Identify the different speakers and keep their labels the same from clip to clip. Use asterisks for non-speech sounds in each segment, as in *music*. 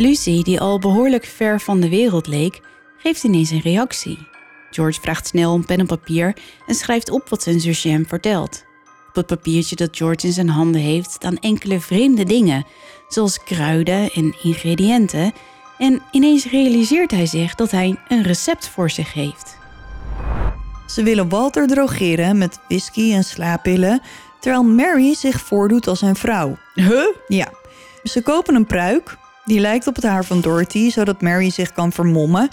Speaker 1: Lucy, die al behoorlijk ver van de wereld leek, geeft ineens een reactie. George vraagt snel om pen en papier en schrijft op wat zijn zusje hem vertelt. Op het papiertje dat George in zijn handen heeft staan enkele vreemde dingen, zoals kruiden en ingrediënten. En ineens realiseert hij zich dat hij een recept voor zich heeft.
Speaker 2: Ze willen Walter drogeren met whisky en slaappillen, terwijl Mary zich voordoet als zijn vrouw.
Speaker 1: Huh?
Speaker 2: Ja, ze kopen een pruik, die lijkt op het haar van Dorothy, zodat Mary zich kan vermommen.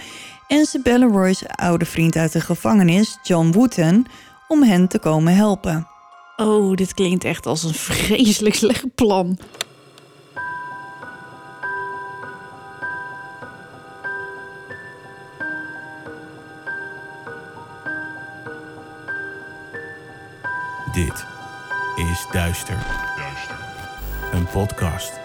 Speaker 2: En ze bellen Roy's oude vriend uit de gevangenis, John Wooten, om hen te komen helpen.
Speaker 1: Oh, dit klinkt echt als een vreselijk slecht plan.
Speaker 3: Dit is Duister. Een podcast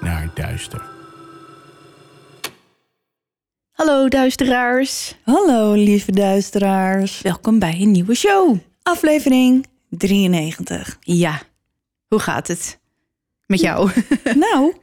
Speaker 3: naar duister.
Speaker 1: Hallo duisteraars.
Speaker 2: Hallo lieve duisteraars.
Speaker 1: Welkom bij een nieuwe show.
Speaker 2: Aflevering 93.
Speaker 1: Ja, hoe gaat het? Met jou? *laughs*
Speaker 2: nou,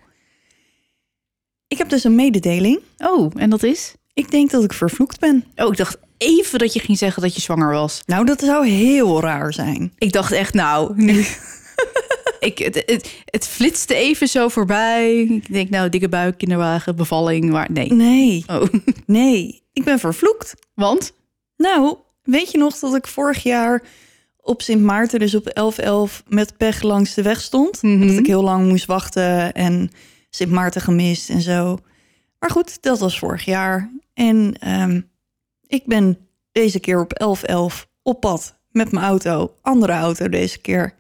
Speaker 2: ik heb dus een mededeling.
Speaker 1: Oh, en dat is?
Speaker 2: Ik denk dat ik vervloekt ben.
Speaker 1: Oh, ik dacht even dat je ging zeggen dat je zwanger was.
Speaker 2: Nou, dat zou heel raar zijn.
Speaker 1: Ik dacht echt, nou, nu. *laughs* ik, het, het, het flitste even zo voorbij. Ik denk, nou, dikke buik, kinderwagen, bevalling, maar nee.
Speaker 2: Nee,
Speaker 1: Oh, *laughs*
Speaker 2: nee, ik ben vervloekt.
Speaker 1: want?
Speaker 2: Nou, weet je nog dat ik vorig jaar op Sint Maarten, dus op 11-11, met pech langs de weg stond?
Speaker 1: Mhm.
Speaker 2: Dat ik heel lang moest wachten en Sint Maarten gemist en zo. Maar goed, dat was vorig jaar. En ehm, ik ben deze keer op 11-11 op pad met mijn auto. Andere auto deze keer.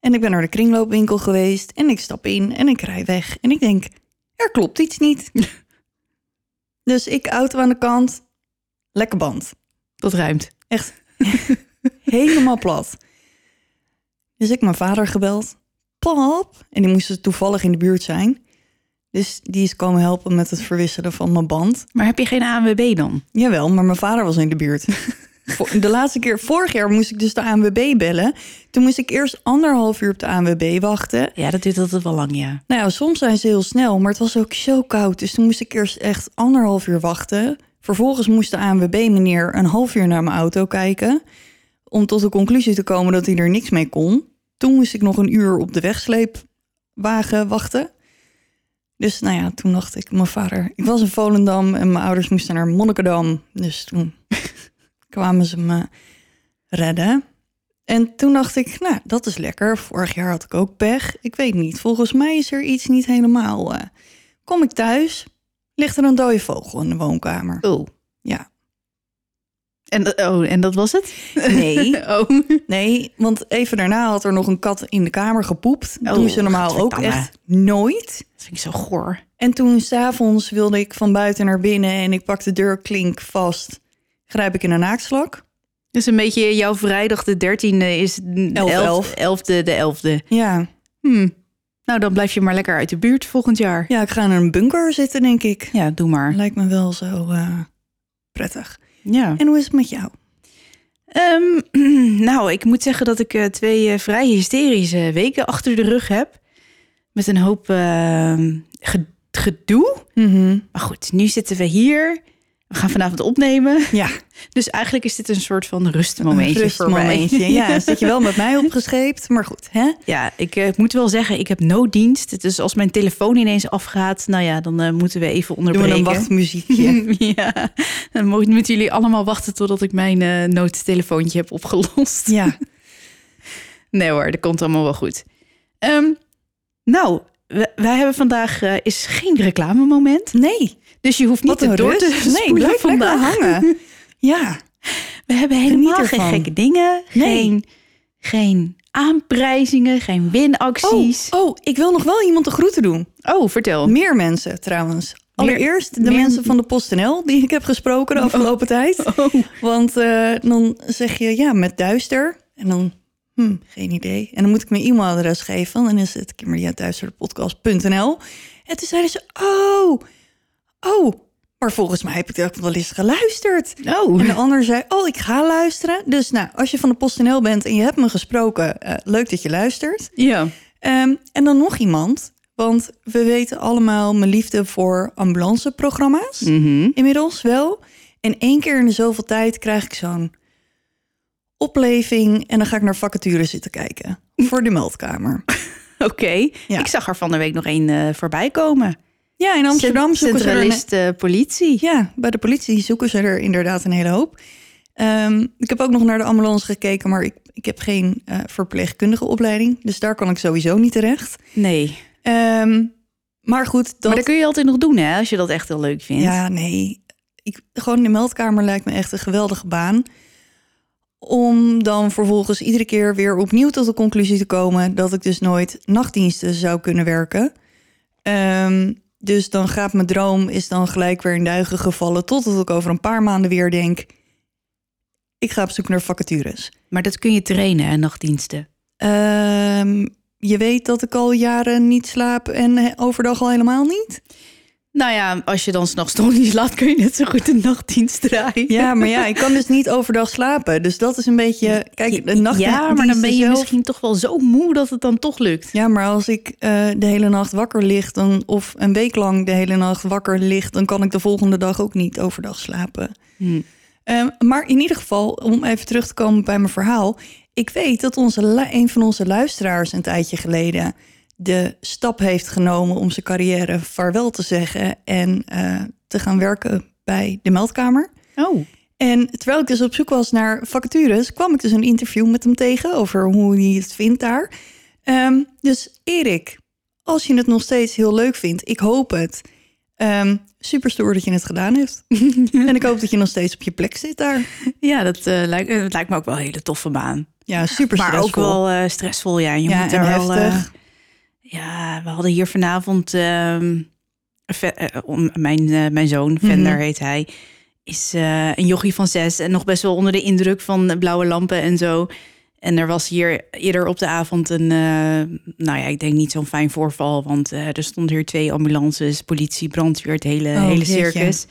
Speaker 2: En ik ben naar de kringloopwinkel geweest en ik stap in en ik rij weg. En ik denk, er klopt iets niet. *laughs* dus ik auto aan de kant, lekker band.
Speaker 1: Dat ruimt.
Speaker 2: Echt *laughs* helemaal plat. Dus ik mijn vader gebeld. Pap. En die moest toevallig in de buurt zijn. Dus die is komen helpen met het verwisselen van mijn band.
Speaker 1: Maar heb je geen ANWB dan?
Speaker 2: Jawel, maar mijn vader was in de buurt. *laughs* De laatste keer, vorig jaar, moest ik dus de ANWB bellen. Toen moest ik eerst anderhalf uur op de ANWB wachten.
Speaker 1: Ja, dat duurt altijd wel lang, ja.
Speaker 2: Nou ja, soms zijn ze heel snel, maar het was ook zo koud. Dus toen moest ik eerst echt anderhalf uur wachten. Vervolgens moest de ANWB-meneer een half uur naar mijn auto kijken... om tot de conclusie te komen dat hij er niks mee kon. Toen moest ik nog een uur op de wegsleepwagen wachten. Dus nou ja, toen dacht ik, mijn vader... Ik was in Volendam en mijn ouders moesten naar Monnikendam. Dus toen kwamen ze me redden. En toen dacht ik, nou, dat is lekker. Vorig jaar had ik ook pech. Ik weet niet, volgens mij is er iets niet helemaal. eh. Kom ik thuis, ligt er een dode vogel in de woonkamer.
Speaker 1: Oh.
Speaker 2: Ja.
Speaker 1: En, dat- oh, en dat was het?
Speaker 2: Nee, *laughs*
Speaker 1: Oh.
Speaker 2: nee, want even daarna had er nog een kat in de kamer gepoept.
Speaker 1: Oh,
Speaker 2: Doen ze normaal ook echt nooit.
Speaker 1: Dat vind ik zo goor.
Speaker 2: En toen s'avonds wilde ik van buiten naar binnen en ik pak de deurklink vast. Grijp ik in een naakslak.
Speaker 1: Dus een beetje jouw vrijdag de 13e is de
Speaker 2: Elf,
Speaker 1: 11e de 11e.
Speaker 2: Ja,
Speaker 1: Hm. Nou, dan blijf je maar lekker uit de buurt volgend jaar.
Speaker 2: ja ik ga in een bunker zitten, denk ik.
Speaker 1: Ja, doe maar.
Speaker 2: Lijkt me wel zo eh, prettig.
Speaker 1: Ja.
Speaker 2: En hoe is het met jou?
Speaker 1: Ehm, *clears throat* nou, ik moet zeggen dat ik eh, twee eh, vrij hysterische weken achter de rug heb. Met een hoop ehm, ge- gedoe. Maar goed, nu zitten we hier. We gaan vanavond opnemen.
Speaker 2: Ja,
Speaker 1: Dus eigenlijk is dit een soort van rustmomentje
Speaker 2: een
Speaker 1: voor mij.
Speaker 2: rustmomentje. Ja, zit je wel met mij opgescheept, maar goed, hè?
Speaker 1: Ja, ik eh, moet wel zeggen, ik heb nooddienst. Dus als mijn telefoon ineens afgaat, nou ja, dan eh, moeten we even
Speaker 2: Doen we
Speaker 1: onderbreken.
Speaker 2: een wachtmuziekje. *laughs*
Speaker 1: ja, dan mo- moeten jullie allemaal wachten totdat ik mijn eh, noodtelefoontje heb opgelost.
Speaker 2: ja, *laughs*
Speaker 1: Nee hoor, dat komt allemaal wel goed. Ehm, nou, wij hebben vandaag eh, is geen reclamemoment.
Speaker 2: nee.
Speaker 1: Dus je hoeft niet door te.
Speaker 2: Nee, blijf lekker
Speaker 1: vandaag.
Speaker 2: hangen. *laughs* Ja,
Speaker 1: We hebben helemaal geen gekke dingen.
Speaker 2: Nee.
Speaker 1: Geen, geen aanprijzingen, geen winacties.
Speaker 2: oh, oh, ik wil nog wel iemand de groeten doen.
Speaker 1: Oh, vertel.
Speaker 2: Meer mensen trouwens. Allereerst de
Speaker 1: meer-
Speaker 2: mensen van de PostNL die ik heb gesproken de afgelopen tijd. *laughs*
Speaker 1: Oh.
Speaker 2: Want eh, dan zeg je ja, met duister. En dan, hm, geen idee. En dan moet ik mijn e-mailadres geven. En dan is het kimberlyduisterdepodcast.nl. En toen zeiden ze, oh, oh. Maar volgens mij heb ik ook wel eens geluisterd.
Speaker 1: Oh.
Speaker 2: En de ander zei, oh, ik ga luisteren. Dus nou, als je van de PostNL bent en je hebt me gesproken, eh, leuk dat je luistert.
Speaker 1: Ja.
Speaker 2: Ehm, en dan nog iemand, want we weten allemaal mijn liefde voor ambulanceprogramma's.
Speaker 1: Mhm.
Speaker 2: Inmiddels wel. En één keer in de zoveel tijd krijg ik zo'n opleving en dan ga ik naar vacatures zitten kijken *laughs* voor de meldkamer.
Speaker 1: Oké.
Speaker 2: Ja.
Speaker 1: Ik zag er van de week nog één eh, voorbij komen.
Speaker 2: Ja, in Amsterdam zoeken ze er... een-
Speaker 1: eh, politie.
Speaker 2: Ja, bij de politie zoeken ze er inderdaad een hele hoop. Ehm, ik heb ook nog naar de ambulance gekeken, maar ik, ik heb geen eh, verpleegkundige opleiding. Dus daar kan ik sowieso niet terecht.
Speaker 1: Nee.
Speaker 2: Ehm, maar goed, dat...
Speaker 1: Maar dat kun je altijd nog doen, hè? Als je dat echt heel leuk vindt.
Speaker 2: Ja, nee. Ik, gewoon de meldkamer lijkt me echt een geweldige baan. Om dan vervolgens iedere keer weer opnieuw tot de conclusie te komen dat ik dus nooit nachtdiensten zou kunnen werken. Ehm, dus dan gaat mijn droom is dan gelijk weer in duigen gevallen. Totdat ik over een paar maanden weer denk. Ik ga op zoek naar vacatures.
Speaker 1: Maar dat kun je trainen, hè, nachtdiensten.
Speaker 2: Ehm, je weet dat ik al jaren niet slaap en overdag al helemaal niet.
Speaker 1: Nou ja, als je dan s'nachts toch niet slaapt, kun je net zo goed een nachtdienst draaien.
Speaker 2: Ja, maar ja, ik kan dus niet overdag slapen. Dus dat is een beetje. Kijk, de nacht.
Speaker 1: Ja, maar dan ben je misschien toch wel zo moe dat het dan toch lukt.
Speaker 2: Ja, maar als ik eh, de hele nacht wakker lig, dan, of een week lang de hele nacht wakker lig, dan kan ik de volgende dag ook niet overdag slapen.
Speaker 1: Hm.
Speaker 2: Ehm, maar in ieder geval, om even terug te komen bij mijn verhaal. Ik weet dat onze, een van onze luisteraars een tijdje geleden de stap heeft genomen om zijn carrière vaarwel te zeggen en eh, te gaan werken bij de meldkamer.
Speaker 1: Oh,
Speaker 2: En terwijl ik dus op zoek was naar vacatures, kwam ik dus een interview met hem tegen over hoe hij het vindt daar. Ehm, dus Erik, als je het nog steeds heel leuk vindt, ik hoop het. Ehm super stoer dat je het gedaan hebt. *laughs* en ik hoop dat je nog steeds op je plek zit daar.
Speaker 1: ja, dat, eh, lijkt, eh, dat lijkt me ook wel een hele toffe baan.
Speaker 2: Ja, super
Speaker 1: Maar ook
Speaker 2: stressvol.
Speaker 1: wel eh, stressvol, ja. Je
Speaker 2: Ja,
Speaker 1: moet
Speaker 2: en
Speaker 1: er wel,
Speaker 2: heftig.
Speaker 1: Ja, we hadden hier vanavond... ehm, eh, mijn, eh, mijn zoon, Vender
Speaker 2: Mhm.
Speaker 1: heet hij, is eh, een jochie van zes... en nog best wel onder de indruk van blauwe lampen en zo... En er was hier eerder op de avond een, nou ja, ik denk niet zo'n fijn voorval. Want er stonden hier twee ambulances, politie, brandweer, het hele,
Speaker 2: Oh,
Speaker 1: hele
Speaker 2: jeetje.
Speaker 1: circus.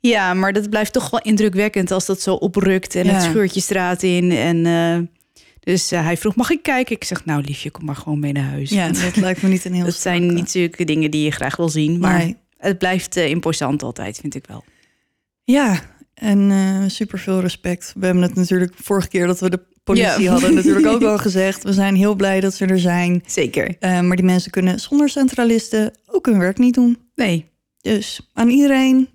Speaker 1: Ja, maar dat blijft toch wel indrukwekkend als dat zo oprukt en
Speaker 2: Ja.
Speaker 1: het scheurtje straat in. En dus eh, hij vroeg, mag ik kijken? Ik zeg, nou liefje, kom maar gewoon mee naar huis.
Speaker 2: Ja, *laughs* dat lijkt me niet een heel
Speaker 1: dat zijn niet zulke dingen die je graag wil zien. Maar
Speaker 2: Nee.
Speaker 1: het blijft eh, imposant altijd, vind ik wel.
Speaker 2: Ja, en eh super veel respect. We hebben het natuurlijk vorige keer dat we de politie
Speaker 1: Ja.
Speaker 2: hadden natuurlijk ook *laughs* al gezegd. We zijn heel blij dat ze er zijn.
Speaker 1: Zeker.
Speaker 2: Eh, maar die mensen kunnen zonder centralisten ook hun werk niet doen.
Speaker 1: Nee.
Speaker 2: Dus aan iedereen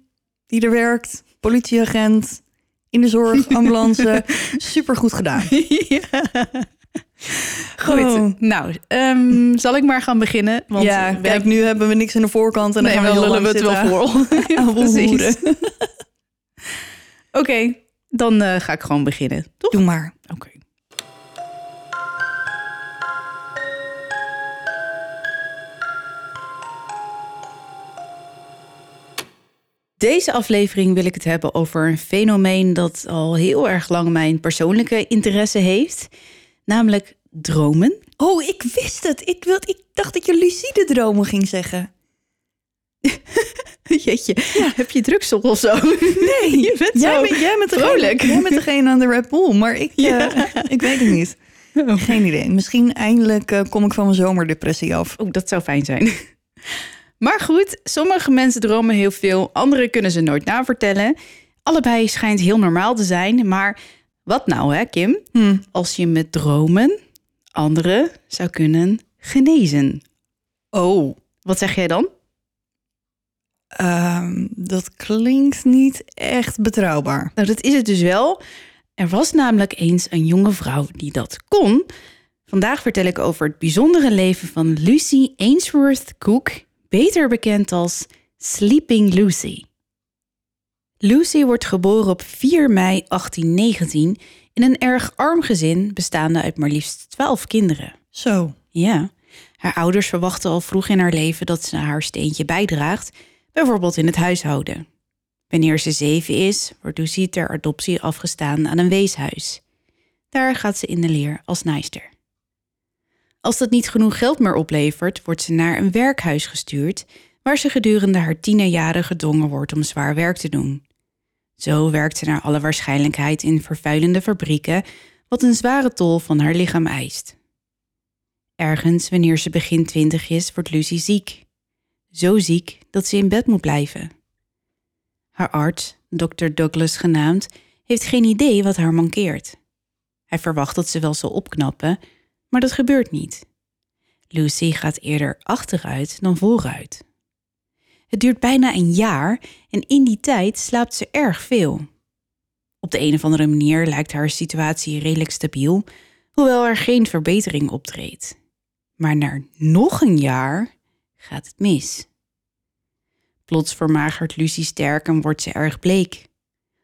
Speaker 2: die er werkt, politieagent, in de zorg, *laughs* ambulance, super goed gedaan. *laughs*
Speaker 1: ja. Goed,
Speaker 2: Oh.
Speaker 1: nou, ehm, zal ik maar gaan beginnen? Want
Speaker 2: ja,
Speaker 1: we
Speaker 2: kijk, nu hebben we niks in de voorkant en dan
Speaker 1: nee,
Speaker 2: gaan we heel
Speaker 1: het wel voor. *laughs* Precies.
Speaker 2: hoeren.
Speaker 1: Oké, dan eh, ga ik gewoon beginnen. Toch?
Speaker 2: Doe maar.
Speaker 1: Oké. Deze aflevering wil ik het hebben over een fenomeen dat al heel erg lang mijn persoonlijke interesse heeft, namelijk dromen.
Speaker 2: Oh, ik wist het. Ik, wil, ik dacht dat je lucide dromen ging zeggen. *laughs*
Speaker 1: Jeetje, heb je drugsel of zo? *laughs* Nee, *laughs* je bent
Speaker 2: Jij
Speaker 1: zo
Speaker 2: bent, jij bent
Speaker 1: vrolijk.
Speaker 2: degene, jij bent degene aan de Red Bull, maar ik, eh, ik weet het niet. Geen idee. Misschien eindelijk eh, kom ik van mijn zomerdepressie af.
Speaker 1: Oh, dat zou fijn zijn. Maar goed, sommige mensen dromen heel veel, anderen kunnen ze nooit navertellen. Allebei schijnt heel normaal te zijn, maar wat nou hè, Kim?
Speaker 2: Hm.
Speaker 1: Als je met dromen anderen zou kunnen genezen.
Speaker 2: Oh,
Speaker 1: Wat zeg jij dan?
Speaker 2: ehm, dat klinkt niet echt betrouwbaar.
Speaker 1: Nou, dat is het dus wel. Er was namelijk eens een jonge vrouw die dat kon. Vandaag vertel ik over het bijzondere leven van Lucy Ainsworth Cook, beter bekend als Sleeping Lucy. Lucy wordt geboren op 4 mei 1819 in een erg arm gezin bestaande uit maar liefst 12 kinderen.
Speaker 2: Zo.
Speaker 1: Ja, haar ouders verwachten al vroeg in haar leven dat ze haar steentje bijdraagt, bijvoorbeeld in het huishouden. Wanneer ze zeven is, wordt Lucy ter adoptie afgestaan aan een weeshuis. Daar gaat ze in de leer als naaister. Als dat niet genoeg geld meer oplevert, wordt ze naar een werkhuis gestuurd, waar ze gedurende haar tienerjaren gedwongen wordt om zwaar werk te doen. Zo werkt ze naar alle waarschijnlijkheid in vervuilende fabrieken, wat een zware tol van haar lichaam eist. Ergens, wanneer ze begin twintig is, wordt Lucy ziek. Zo ziek dat ze in bed moet blijven. Haar arts, Dr. Douglas genaamd, heeft geen idee wat haar mankeert. Hij verwacht dat ze wel zal opknappen, maar dat gebeurt niet. Lucy gaat eerder achteruit dan vooruit. Het duurt bijna een jaar en in die tijd slaapt ze erg veel. Op de een of andere manier lijkt haar situatie redelijk stabiel, hoewel er geen verbetering optreedt. Maar na nog een jaar gaat het mis. Plots vermagert Lucy sterk en wordt ze erg bleek.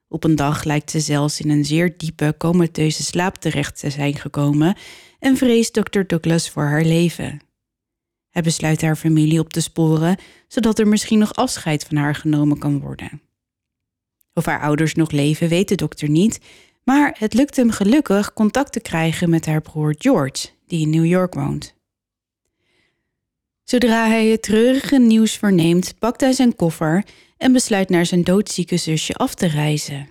Speaker 1: Op een dag lijkt ze zelfs in een zeer diepe, comateuze slaap terecht te zijn gekomen en vreest Dr. Douglas voor haar leven. Hij besluit haar familie op te sporen, zodat er misschien nog afscheid van haar genomen kan worden. Of haar ouders nog leven, weet de dokter niet, maar het lukt hem gelukkig contact te krijgen met haar broer George, die in New York woont. Zodra hij het treurige nieuws verneemt, pakt hij zijn koffer en besluit naar zijn doodzieke zusje af te reizen.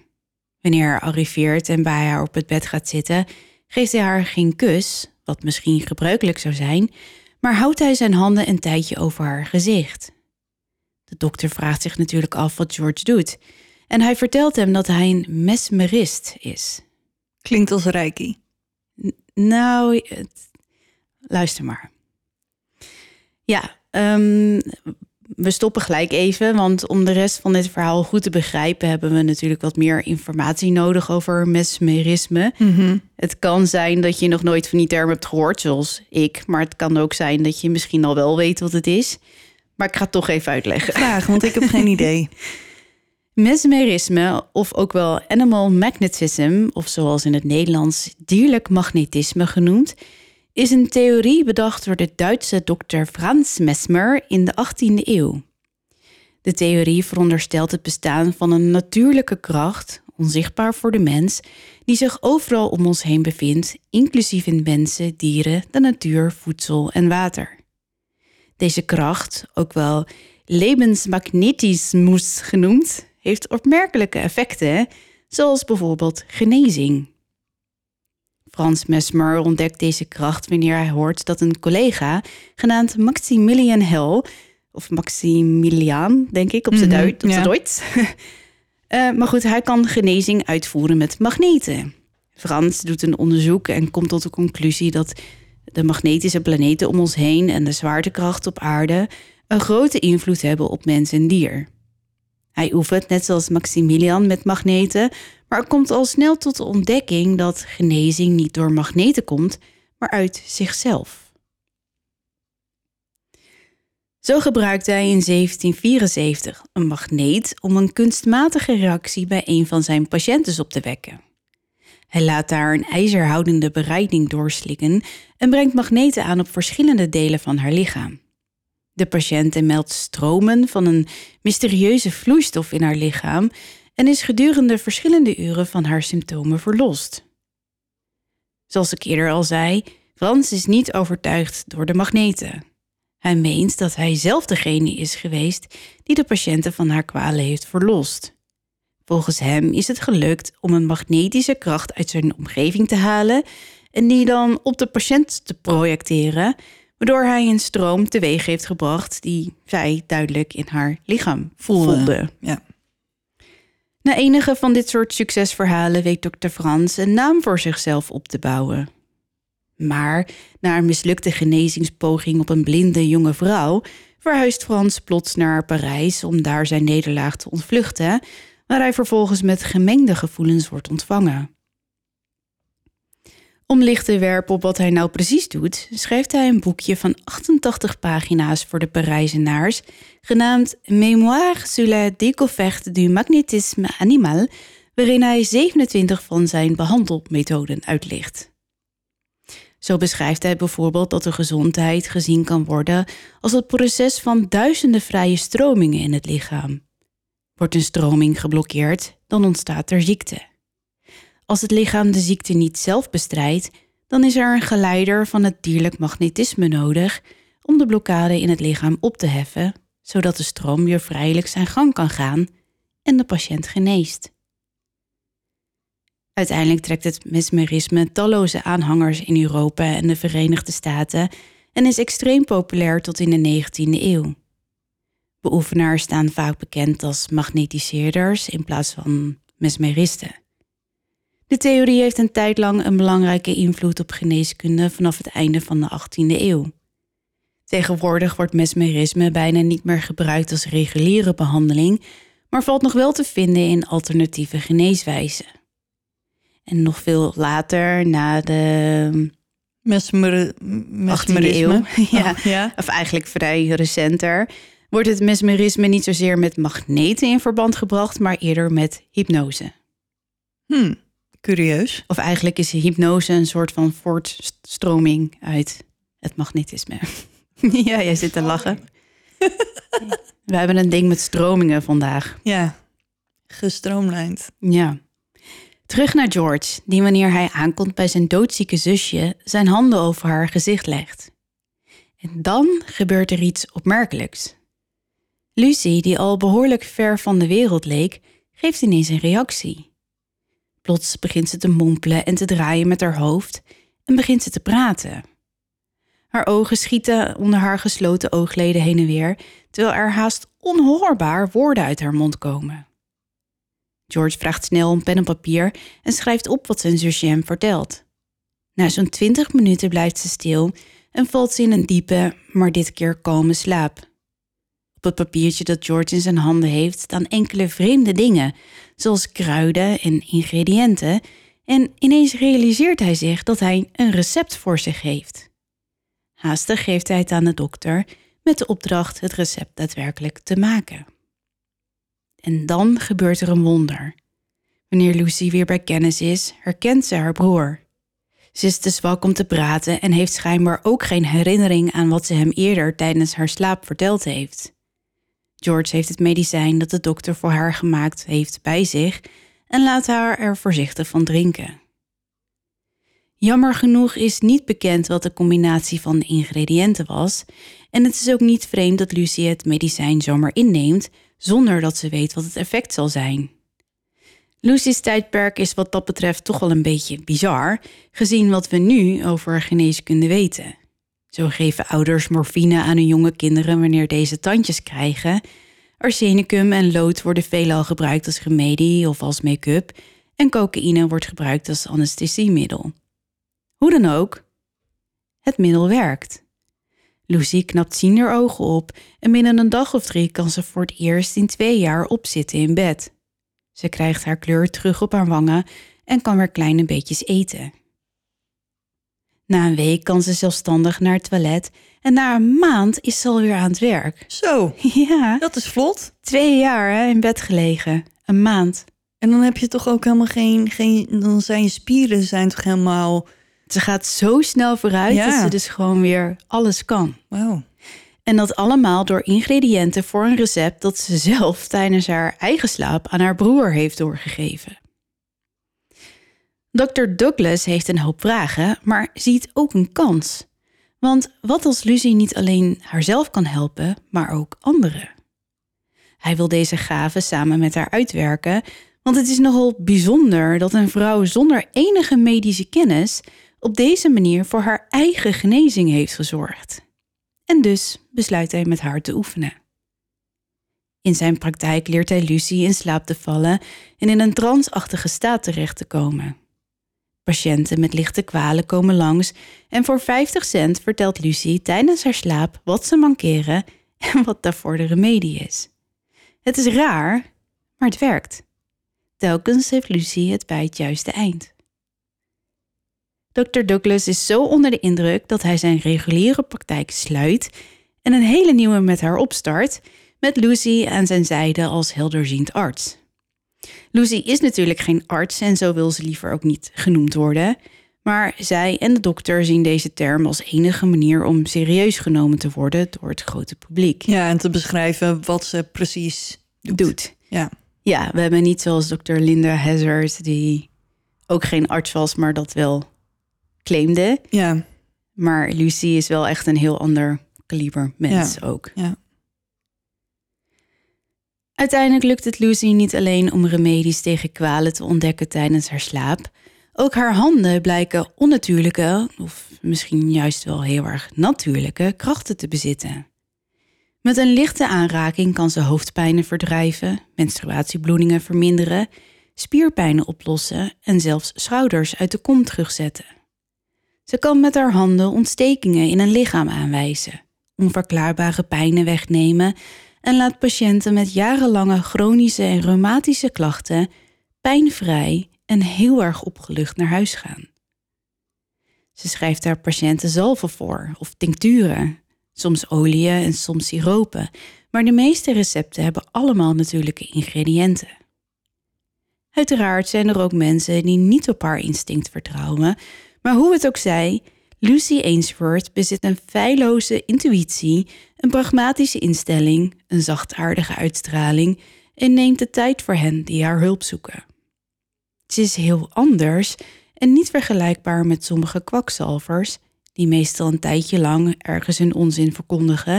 Speaker 1: Wanneer hij arriveert en bij haar op het bed gaat zitten, geeft hij haar geen kus, wat misschien gebruikelijk zou zijn, maar houdt hij zijn handen een tijdje over haar gezicht. De dokter vraagt zich natuurlijk af wat George doet en hij vertelt hem dat hij een mesmerist is.
Speaker 2: Klinkt als reiki.
Speaker 1: nou, luister maar. Ja, um, we stoppen gelijk even, want om de rest van dit verhaal goed te begrijpen, hebben we natuurlijk wat meer informatie nodig over mesmerisme.
Speaker 2: Mhm.
Speaker 1: Het kan zijn dat je nog nooit van die term hebt gehoord, zoals ik, maar het kan ook zijn dat je misschien al wel weet wat het is. Maar ik ga het toch even uitleggen.
Speaker 2: Graag, want ik heb geen idee. *laughs*
Speaker 1: Mesmerisme, of ook wel animal magnetism, of zoals in het Nederlands dierlijk magnetisme genoemd, is een theorie bedacht door de Duitse dokter Franz Mesmer in de 18e eeuw. De theorie veronderstelt het bestaan van een natuurlijke kracht, onzichtbaar voor de mens, die zich overal om ons heen bevindt, inclusief in mensen, dieren, de natuur, voedsel en water. Deze kracht, ook wel Lebensmagnetismus genoemd, heeft opmerkelijke effecten, zoals bijvoorbeeld genezing. Frans Mesmer ontdekt deze kracht wanneer hij hoort dat een collega, genaamd Maximilian Hell, of Maximilian, denk ik, op zijn mm Duits, ja. Duits. *laughs* uh, maar goed, hij kan genezing uitvoeren met magneten. Frans doet een onderzoek en komt tot de conclusie dat de magnetische planeten om ons heen en de zwaartekracht op aarde een grote invloed hebben op mens en dier. Hij oefent net zoals Maximilian met magneten, maar komt al snel tot de ontdekking dat genezing niet door magneten komt, maar uit zichzelf. Zo gebruikte hij in 1774 een magneet om een kunstmatige reactie bij een van zijn patiënten op te wekken. Hij laat daar een ijzerhoudende bereiding doorslikken en brengt magneten aan op verschillende delen van haar lichaam. De patiënte meldt stromen van een mysterieuze vloeistof in haar lichaam en is gedurende verschillende uren van haar symptomen verlost. Zoals ik eerder al zei, Frans is niet overtuigd door de magneten. Hij meent dat hij zelf degene is geweest die de patiënten van haar kwalen heeft verlost. Volgens hem is het gelukt om een magnetische kracht uit zijn omgeving te halen en die dan op de patiënt te projecteren, waardoor hij een stroom teweeg heeft gebracht die zij duidelijk in haar lichaam voelde.
Speaker 2: Ja.
Speaker 1: Na enige van dit soort succesverhalen weet dokter Frans een naam voor zichzelf op te bouwen. Maar na een mislukte genezingspoging op een blinde jonge vrouw verhuist Frans plots naar Parijs om daar zijn nederlaag te ontvluchten, waar hij vervolgens met gemengde gevoelens wordt ontvangen. Om licht te werpen op wat hij nou precies doet, schrijft hij een boekje van 88 pagina's voor de Parijzenaars, genaamd Mémoire sur la découverte du magnétisme animal, waarin hij 27 van zijn behandelmethoden uitlicht. Zo beschrijft hij bijvoorbeeld dat de gezondheid gezien kan worden als het proces van duizenden vrije stromingen in het lichaam. Wordt een stroming geblokkeerd, dan ontstaat er ziekte. Als het lichaam de ziekte niet zelf bestrijdt, dan is er een geleider van het dierlijk magnetisme nodig om de blokkade in het lichaam op te heffen, zodat de stroom weer vrijelijk zijn gang kan gaan en de patiënt geneest. Uiteindelijk trekt het mesmerisme talloze aanhangers in Europa en de Verenigde Staten en is extreem populair tot in de 19e eeuw. Beoefenaars staan vaak bekend als magnetiseerders in plaats van mesmeristen. De theorie heeft een tijd lang een belangrijke invloed op geneeskunde vanaf het einde van de 18e eeuw. Tegenwoordig wordt mesmerisme bijna niet meer gebruikt als reguliere behandeling, maar valt nog wel te vinden in alternatieve geneeswijzen. En nog veel later, na de
Speaker 2: Mesmer,
Speaker 1: 18e eeuw, *laughs* ja,
Speaker 2: Oh, ja.
Speaker 1: of eigenlijk vrij recenter, wordt het mesmerisme niet zozeer met magneten in verband gebracht, maar eerder met hypnose.
Speaker 2: Hm, curieus.
Speaker 1: Of eigenlijk is hypnose een soort van voortstroming uit het magnetisme. *laughs* ja, jij zit te lachen. *laughs* We hebben een ding met stromingen vandaag.
Speaker 2: Ja, gestroomlijnd.
Speaker 1: Ja. Terug naar George, die wanneer hij aankomt bij zijn doodzieke zusje zijn handen over haar gezicht legt. En dan gebeurt er iets opmerkelijks. Lucy, die al behoorlijk ver van de wereld leek, geeft ineens een reactie. Plots begint ze te mompelen en te draaien met haar hoofd en begint ze te praten. Haar ogen schieten onder haar gesloten oogleden heen en weer, terwijl er haast onhoorbaar woorden uit haar mond komen. George vraagt snel om pen en papier en schrijft op wat zijn zusje hem vertelt. Na zo'n twintig minuten blijft ze stil en valt ze in een diepe, maar dit keer kalme slaap. Op het papiertje dat George in zijn handen heeft staan enkele vreemde dingen, zoals kruiden en ingrediënten, en ineens realiseert hij zich dat hij een recept voor zich heeft. Haastig geeft hij het aan de dokter met de opdracht het recept daadwerkelijk te maken. En dan gebeurt er een wonder. Wanneer Lucy weer bij kennis is, herkent ze haar broer. Ze is te zwak om te praten en heeft schijnbaar ook geen herinnering aan wat ze hem eerder tijdens haar slaap verteld heeft. George heeft het medicijn dat de dokter voor haar gemaakt heeft bij zich en laat haar er voorzichtig van drinken. Jammer genoeg is niet bekend wat de combinatie van de ingrediënten was, en het is ook niet vreemd dat Lucy het medicijn zomaar inneemt zonder dat ze weet wat het effect zal zijn. Lucy's tijdperk is wat dat betreft toch wel een beetje bizar, gezien wat we nu over geneeskunde weten. Zo geven ouders morfine aan hun jonge kinderen wanneer deze tandjes krijgen. Arsenicum en lood worden veelal gebruikt als remedie of als make-up, en cocaïne wordt gebruikt als anesthesiemiddel. Hoe dan ook, het middel werkt. Lucy knapt zien haar ogen op en binnen een dag of drie kan ze voor het eerst in twee jaar opzitten in bed. Ze krijgt haar kleur terug op haar wangen en kan weer kleine beetjes eten. Na een week kan ze zelfstandig naar het toilet en na een maand is ze alweer aan het werk.
Speaker 2: Zo, *laughs*
Speaker 1: Ja,
Speaker 2: dat is vlot.
Speaker 1: twee jaar hè, in bed gelegen. Een maand.
Speaker 2: En dan heb je toch ook helemaal geen... geen dan zijn je spieren zijn toch helemaal...
Speaker 1: Ze gaat zo snel vooruit
Speaker 2: Ja.
Speaker 1: dat ze dus gewoon weer alles kan.
Speaker 2: Wauw.
Speaker 1: En dat allemaal door ingrediënten voor een recept dat ze zelf tijdens haar eigen slaap aan haar broer heeft doorgegeven. Dr. Douglas heeft een hoop vragen, maar ziet ook een kans. Want wat als Lucy niet alleen haarzelf kan helpen, maar ook anderen? Hij wil deze gaven samen met haar uitwerken, want het is nogal bijzonder dat een vrouw zonder enige medische kennis op deze manier voor haar eigen genezing heeft gezorgd. En dus besluit hij met haar te oefenen. In zijn praktijk leert hij Lucy in slaap te vallen en in een transachtige staat terecht te komen. Patiënten met lichte kwalen komen langs en voor 50 cent vertelt Lucy tijdens haar slaap wat ze mankeren en wat daarvoor de remedie is. Het is raar, maar het werkt. Telkens heeft Lucy het bij het juiste eind. Dr. Douglas is zo onder de indruk dat hij zijn reguliere praktijk sluit en een hele nieuwe met haar opstart, met Lucy aan zijn zijde als helderziend arts. Lucy is natuurlijk geen arts en zo wil ze liever ook niet genoemd worden, Maar zij en de dokter zien deze term als enige manier om serieus genomen te worden door het grote publiek.
Speaker 2: Ja, en te beschrijven wat ze precies doet.
Speaker 1: Doet.
Speaker 2: Ja.
Speaker 1: Ja, we hebben niet zoals dokter Linda Hazard, die ook geen arts was, maar dat wel claimde.
Speaker 2: Ja,
Speaker 1: Maar Lucy is wel echt een heel ander kaliber mens ook.
Speaker 2: ja.
Speaker 1: Uiteindelijk lukt het Lucy niet alleen om remedies tegen kwalen te ontdekken tijdens haar slaap. Ook haar handen blijken onnatuurlijke, of misschien juist wel heel erg natuurlijke, krachten te bezitten. Met een lichte aanraking kan ze hoofdpijnen verdrijven, menstruatiebloedingen verminderen, spierpijnen oplossen en zelfs schouders uit de kom terugzetten. Ze kan met haar handen ontstekingen in een lichaam aanwijzen, onverklaarbare pijnen wegnemen en laat patiënten met jarenlange chronische en reumatische klachten pijnvrij en heel erg opgelucht naar huis gaan. Ze schrijft haar patiënten zalven voor of tincturen, soms oliën en soms siropen, maar de meeste recepten hebben allemaal natuurlijke ingrediënten. Uiteraard zijn er ook mensen die niet op haar instinct vertrouwen, maar hoe het ook zij, Lucy Ainsworth bezit een feilloze intuïtie, een pragmatische instelling, een zachtaardige uitstraling en neemt de tijd voor hen die haar hulp zoeken. Ze is heel anders en niet vergelijkbaar met sommige kwakzalvers, die meestal een tijdje lang ergens hun onzin verkondigen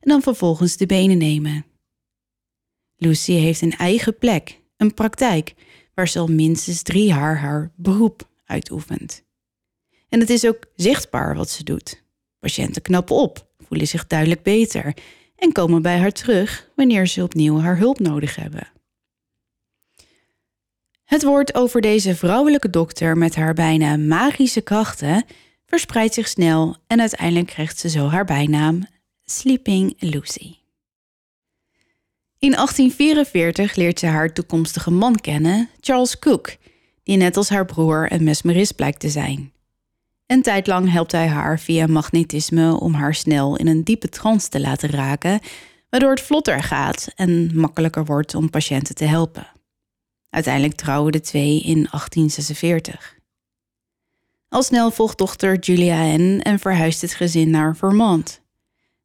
Speaker 1: en dan vervolgens de benen nemen. Lucy heeft een eigen plek, een praktijk, waar ze al minstens drie jaar haar beroep uitoefent. En het is ook zichtbaar wat ze doet. Patiënten knappen op, voelen zich duidelijk beter en komen bij haar terug wanneer ze opnieuw haar hulp nodig hebben. Het woord over deze vrouwelijke dokter met haar bijna magische krachten verspreidt zich snel en uiteindelijk krijgt ze zo haar bijnaam Sleeping Lucy. In 1844 leert ze haar toekomstige man kennen, Charles Cook, die net als haar broer een mesmerist blijkt te zijn. Een tijd lang helpt hij haar via magnetisme om haar snel in een diepe trance te laten raken, waardoor het vlotter gaat en makkelijker wordt om patiënten te helpen. Uiteindelijk trouwen de twee in 1846. Al snel volgt dochter Julia hen en verhuist het gezin naar Vermont.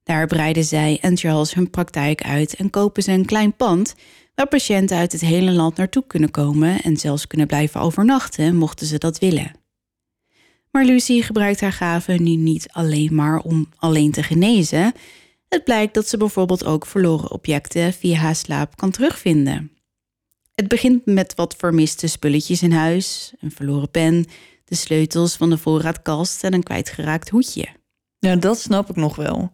Speaker 1: Daar breiden zij en Charles hun praktijk uit en kopen ze een klein pand waar patiënten uit het hele land naartoe kunnen komen en zelfs kunnen blijven overnachten mochten ze dat willen. Maar Lucy gebruikt haar gaven nu niet alleen maar om alleen te genezen. Het blijkt dat ze bijvoorbeeld ook verloren objecten via haar slaap kan terugvinden. Het begint met wat vermiste spulletjes in huis, een verloren pen, de sleutels van de voorraadkast en een kwijtgeraakt hoedje.
Speaker 2: Ja, dat snap ik nog wel.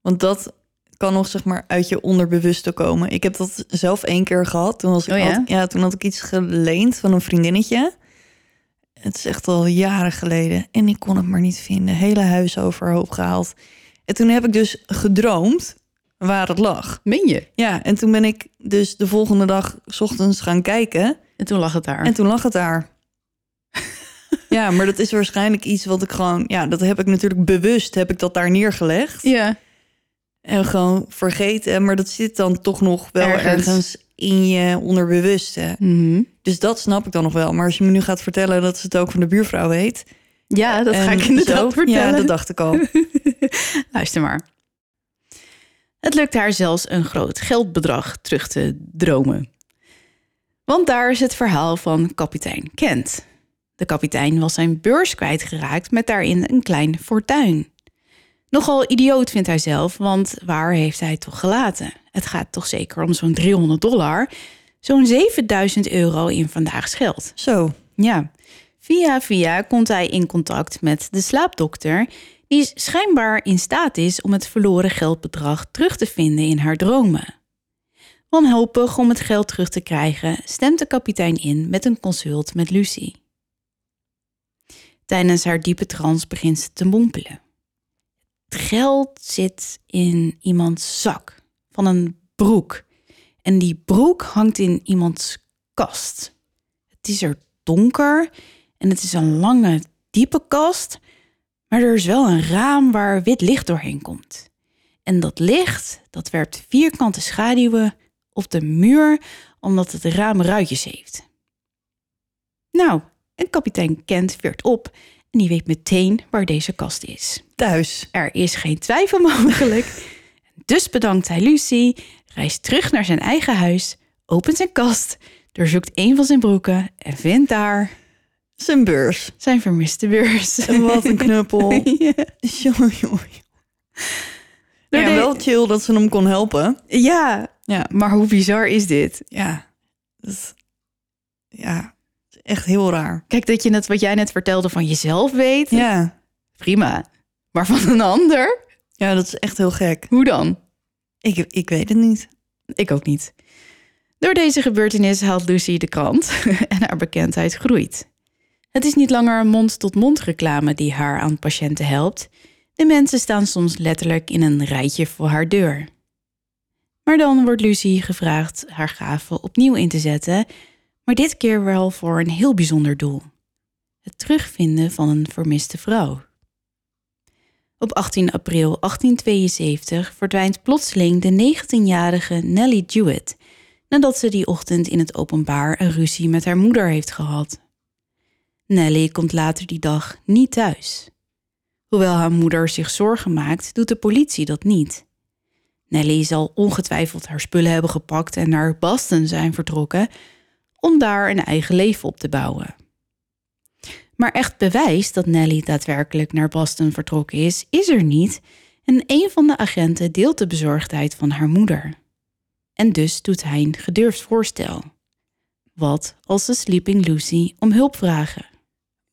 Speaker 2: Want dat kan nog zeg maar uit je onderbewuste komen. Ik heb dat zelf één keer gehad. Toen, was ik
Speaker 1: Oh ja?
Speaker 2: had, ja, toen had ik iets geleend van een vriendinnetje. Het is echt al jaren geleden. En ik kon het maar niet vinden. Hele huis overhoop gehaald. En toen heb ik dus gedroomd waar het lag.
Speaker 1: Meen je?
Speaker 2: Ja, en toen ben ik dus de volgende dag 's ochtends gaan kijken.
Speaker 1: En toen lag het daar.
Speaker 2: En toen lag het daar. *laughs* ja, maar dat is waarschijnlijk iets wat ik gewoon... Ja, dat heb ik natuurlijk bewust, heb ik dat daar neergelegd.
Speaker 1: Ja.
Speaker 2: En gewoon vergeten. Maar dat zit dan toch nog wel
Speaker 1: Ergens.
Speaker 2: ergens, in je onderbewuste.
Speaker 1: Mhm.
Speaker 2: Dus dat snap ik dan nog wel. Maar als je me nu gaat vertellen dat ze het ook van de buurvrouw weet...
Speaker 1: Ja, dat ga ik inderdaad
Speaker 2: zo,
Speaker 1: vertellen.
Speaker 2: Ja, dat dacht ik al. *laughs*
Speaker 1: Luister maar. Het lukt haar zelfs een groot geldbedrag terug te dromen. Want daar is het verhaal van kapitein Kent. De kapitein was zijn beurs kwijtgeraakt met daarin een klein fortuin. Nogal idioot vindt hij zelf, want waar heeft hij het toch gelaten? Het gaat toch zeker om zo'n 300 dollar, zo'n 7000 euro in vandaags geld.
Speaker 2: Zo,
Speaker 1: Ja, via via komt hij in contact met de slaapdokter, die schijnbaar in staat is om het verloren geldbedrag terug te vinden in haar dromen. Wanhopig om het geld terug te krijgen, stemt de kapitein in met een consult met Lucy. Tijdens haar diepe trance begint ze te mompelen. Het geld zit in iemands zak van een broek. En die broek hangt in iemands kast. Het is er donker en het is een lange, diepe kast, maar er is wel een raam waar wit licht doorheen komt. En dat licht, dat werpt vierkante schaduwen op de muur, omdat het raam ruitjes heeft. Nou, en kapitein Kent veert op en die weet meteen waar deze kast is.
Speaker 2: Thuis.
Speaker 1: Er is geen twijfel mogelijk. *laughs* dus bedankt hij Lucy, reist terug naar zijn eigen huis, opent zijn kast, doorzoekt een van zijn broeken en vindt daar
Speaker 2: Zijn beurs.
Speaker 1: zijn vermiste beurs.
Speaker 2: En wat een knuppel. *laughs*
Speaker 1: ja.
Speaker 2: Jongen, jongen.
Speaker 1: Door
Speaker 2: Ja,
Speaker 1: de-
Speaker 2: wel chill dat ze hem kon helpen.
Speaker 1: ja,
Speaker 2: Ja,
Speaker 1: maar hoe bizar is dit?
Speaker 2: ja. Dat is- ja, echt heel raar.
Speaker 1: Kijk, dat je net wat jij net vertelde van jezelf weet,
Speaker 2: Ja.
Speaker 1: prima. Maar van een ander?
Speaker 2: ja, dat is echt heel gek.
Speaker 1: Hoe dan?
Speaker 2: Ik, ik weet het niet.
Speaker 1: Ik ook niet. Door deze gebeurtenis haalt Lucy de krant *laughs* en haar bekendheid groeit. Het is niet langer mond-tot-mond reclame die haar aan patiënten helpt. De mensen staan soms letterlijk in een rijtje voor haar deur. Maar dan wordt Lucy gevraagd haar gaven opnieuw in te zetten, maar dit keer wel voor een heel bijzonder doel: het terugvinden van een vermiste vrouw. Op 18 april 1872 verdwijnt plotseling de 19-jarige Nellie Jewett nadat ze die ochtend in het openbaar een ruzie met haar moeder heeft gehad. Nellie komt later die dag niet thuis. Hoewel haar moeder zich zorgen maakt, doet de politie dat niet. Nellie zal ongetwijfeld haar spullen hebben gepakt en naar Boston zijn vertrokken om daar een eigen leven op te bouwen. Maar echt bewijs dat Nellie daadwerkelijk naar Boston vertrokken is, is er niet en een van de agenten deelt de bezorgdheid van haar moeder. En dus doet hij een gedurfd voorstel. Wat als de Sleeping Lucy om hulp vragen?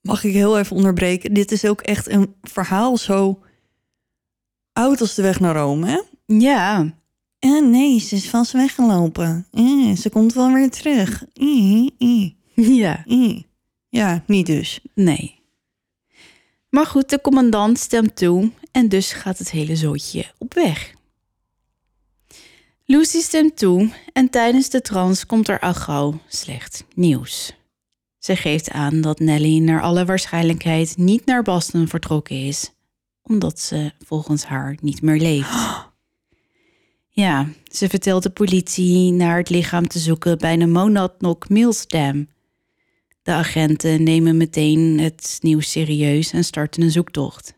Speaker 2: Mag ik heel even onderbreken? Dit is ook echt een verhaal zo oud als de weg naar Rome, hè?
Speaker 1: Ja,
Speaker 2: Eh, nee, ze is vast weggelopen. Eh, ze komt wel weer terug.
Speaker 1: Ja.
Speaker 2: Ja, niet dus.
Speaker 1: nee. Maar goed, de commandant stemt toe en dus gaat het hele zootje op weg. Lucy stemt toe en tijdens de trance komt er al gauw slecht nieuws. Ze geeft aan dat Nellie naar alle waarschijnlijkheid niet naar Boston vertrokken is, omdat ze volgens haar niet meer leeft. *gasps* Ja, ze vertelt de politie naar het lichaam te zoeken bij de Monadnock Mills Dam. De agenten nemen meteen het nieuws serieus en starten een zoektocht.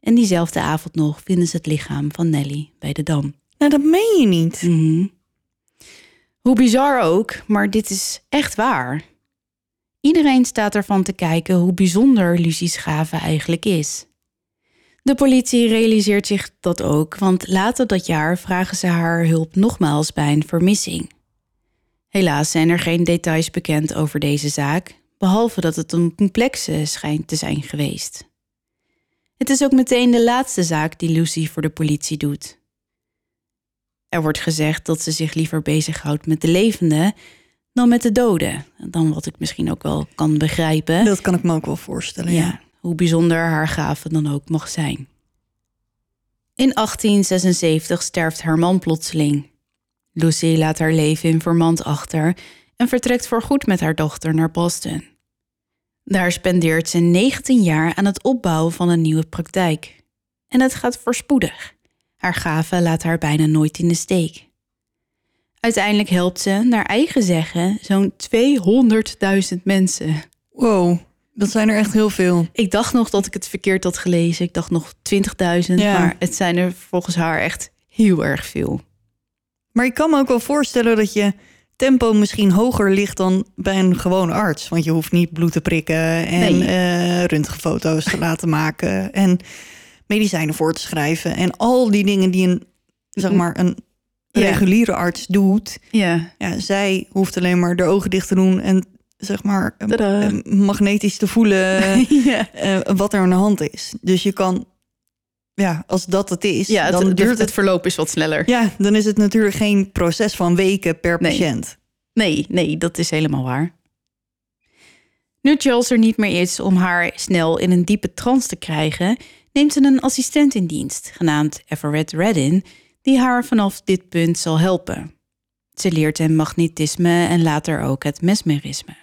Speaker 1: En diezelfde avond nog vinden ze het lichaam van Nellie bij de dam.
Speaker 2: Nou, dat meen je niet.
Speaker 1: Mhm. Hoe bizar ook, maar dit is echt waar. Iedereen staat ervan te kijken hoe bijzonder Lucie's gave eigenlijk is. De politie realiseert zich dat ook, want later dat jaar vragen ze haar hulp nogmaals bij een vermissing. Helaas zijn er geen details bekend over deze zaak, behalve dat het een complexe schijnt te zijn geweest. Het is ook meteen de laatste zaak die Lucy voor de politie doet. Er wordt gezegd dat ze zich liever bezighoudt met de levenden dan met de doden. Dan wat ik misschien ook wel kan begrijpen.
Speaker 2: Dat kan ik me ook wel voorstellen. Ja.
Speaker 1: Ja, hoe bijzonder haar gave dan ook mag zijn. In 1876 sterft haar man plotseling. Lucy laat haar leven in Vermont achter en vertrekt voorgoed met haar dochter naar Boston. Daar spendeert ze 19 jaar aan het opbouwen van een nieuwe praktijk. En het gaat voorspoedig. Haar gave laat haar bijna nooit in de steek. Uiteindelijk helpt ze, naar eigen zeggen, zo'n 200.000 mensen.
Speaker 2: Wow, dat zijn er echt heel veel.
Speaker 1: Ik dacht nog dat ik het verkeerd had gelezen. Ik dacht nog 20.000,
Speaker 2: Ja.
Speaker 1: maar het zijn er volgens haar echt heel erg veel.
Speaker 2: Maar ik kan me ook wel voorstellen dat je tempo misschien hoger ligt dan bij een gewone arts. Want je hoeft niet bloed te prikken en
Speaker 1: Nee.
Speaker 2: eh, röntgenfoto's te laten maken en medicijnen voor te schrijven. En al die dingen die een, zeg maar, een
Speaker 1: Ja.
Speaker 2: reguliere arts doet.
Speaker 1: Ja,
Speaker 2: Ja, zij hoeft alleen maar de ogen dicht te doen en zeg maar eh,
Speaker 1: Tadaa.
Speaker 2: magnetisch te voelen *laughs*
Speaker 1: ja.
Speaker 2: eh, wat er aan de hand is. Dus je kan, ja, als dat het is,
Speaker 1: ja het,
Speaker 2: dan
Speaker 1: het,
Speaker 2: duurt
Speaker 1: het
Speaker 2: het.
Speaker 1: verloop is wat sneller.
Speaker 2: Ja, dan is het natuurlijk geen proces van weken per
Speaker 1: Nee.
Speaker 2: patiënt.
Speaker 1: Nee, nee, dat is helemaal waar. Nu Charles er niet meer is om haar snel in een diepe trance te krijgen, neemt ze een assistent in dienst, genaamd Everett Reddin, die haar vanaf dit punt zal helpen. Ze leert hem magnetisme en later ook het mesmerisme.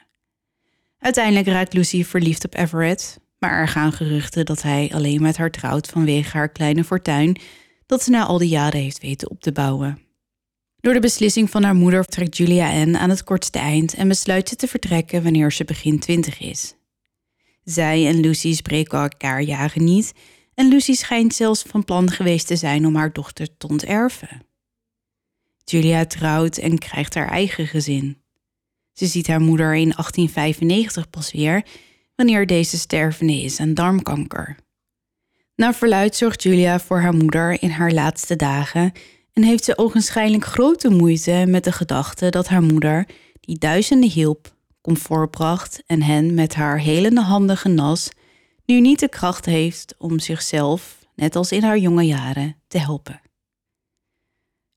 Speaker 1: Uiteindelijk raakt Lucy verliefd op Everett, maar er gaan geruchten dat hij alleen met haar trouwt vanwege haar kleine fortuin dat ze na al die jaren heeft weten op te bouwen. Door de beslissing van haar moeder trekt Julia Ann aan het kortste eind en besluit ze te vertrekken wanneer ze begin twintig is. Zij en Lucy spreken elkaar jaren niet en Lucy schijnt zelfs van plan geweest te zijn om haar dochter te onterven. Julia trouwt en krijgt haar eigen gezin. Ze ziet haar moeder in 1895 pas weer, wanneer deze stervende is aan darmkanker. Naar verluid zorgt Julia voor haar moeder in haar laatste dagen en heeft ze ogenschijnlijk grote moeite met de gedachte dat haar moeder, die duizenden hielp, comfort bracht en hen met haar helende handen genas, nu niet de kracht heeft om zichzelf, net als in haar jonge jaren, te helpen.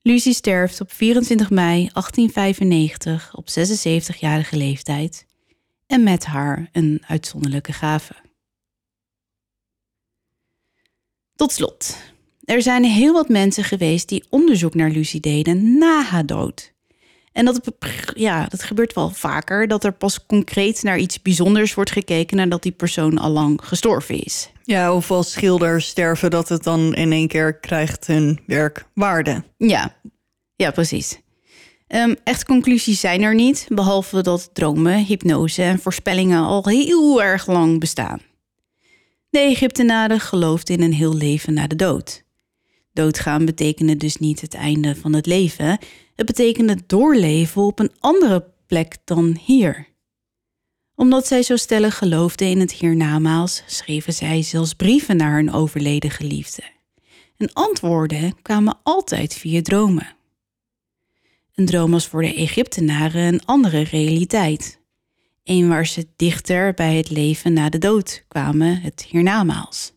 Speaker 1: Lucy sterft op 24 mei 1895 op 76-jarige leeftijd en met haar een uitzonderlijke gave. Tot slot, er zijn heel wat mensen geweest die onderzoek naar Lucy deden na haar dood. En dat, ja, dat gebeurt wel vaker, dat er pas concreet naar iets bijzonders wordt gekeken nadat die persoon al lang gestorven is.
Speaker 2: Ja, of als schilders sterven, dat het dan in één keer krijgt hun werk waarde.
Speaker 1: Ja, ja precies. Um, echt conclusies zijn er niet, behalve dat dromen, hypnose en voorspellingen al heel erg lang bestaan. De Egyptenaren geloofden in een heel leven na de dood. Doodgaan betekende dus niet het einde van het leven, het betekende doorleven op een andere plek dan hier. Omdat zij zo stellig geloofden in het hiernamaals, schreven zij zelfs brieven naar hun overleden geliefde. En antwoorden kwamen altijd via dromen. Een droom was voor de Egyptenaren een andere realiteit. Een waar ze dichter bij het leven na de dood kwamen, het hiernamaals.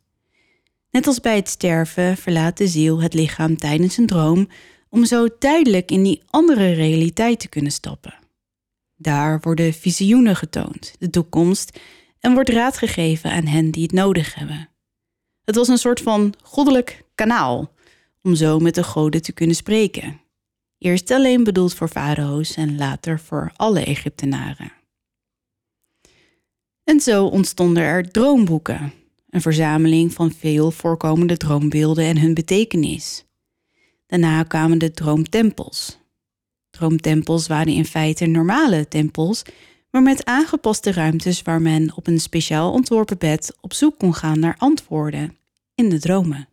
Speaker 1: Net als bij het sterven verlaat de ziel het lichaam tijdens een droom om zo tijdelijk in die andere realiteit te kunnen stappen. Daar worden visioenen getoond, de toekomst, en wordt raad gegeven aan hen die het nodig hebben. Het was een soort van goddelijk kanaal om zo met de goden te kunnen spreken. Eerst alleen bedoeld voor farao's en later voor alle Egyptenaren. En zo ontstonden er droomboeken, een verzameling van veel voorkomende droombeelden en hun betekenis. Daarna kwamen de droomtempels. Droomtempels waren in feite normale tempels, maar met aangepaste ruimtes waar men op een speciaal ontworpen bed op zoek kon gaan naar antwoorden in de dromen.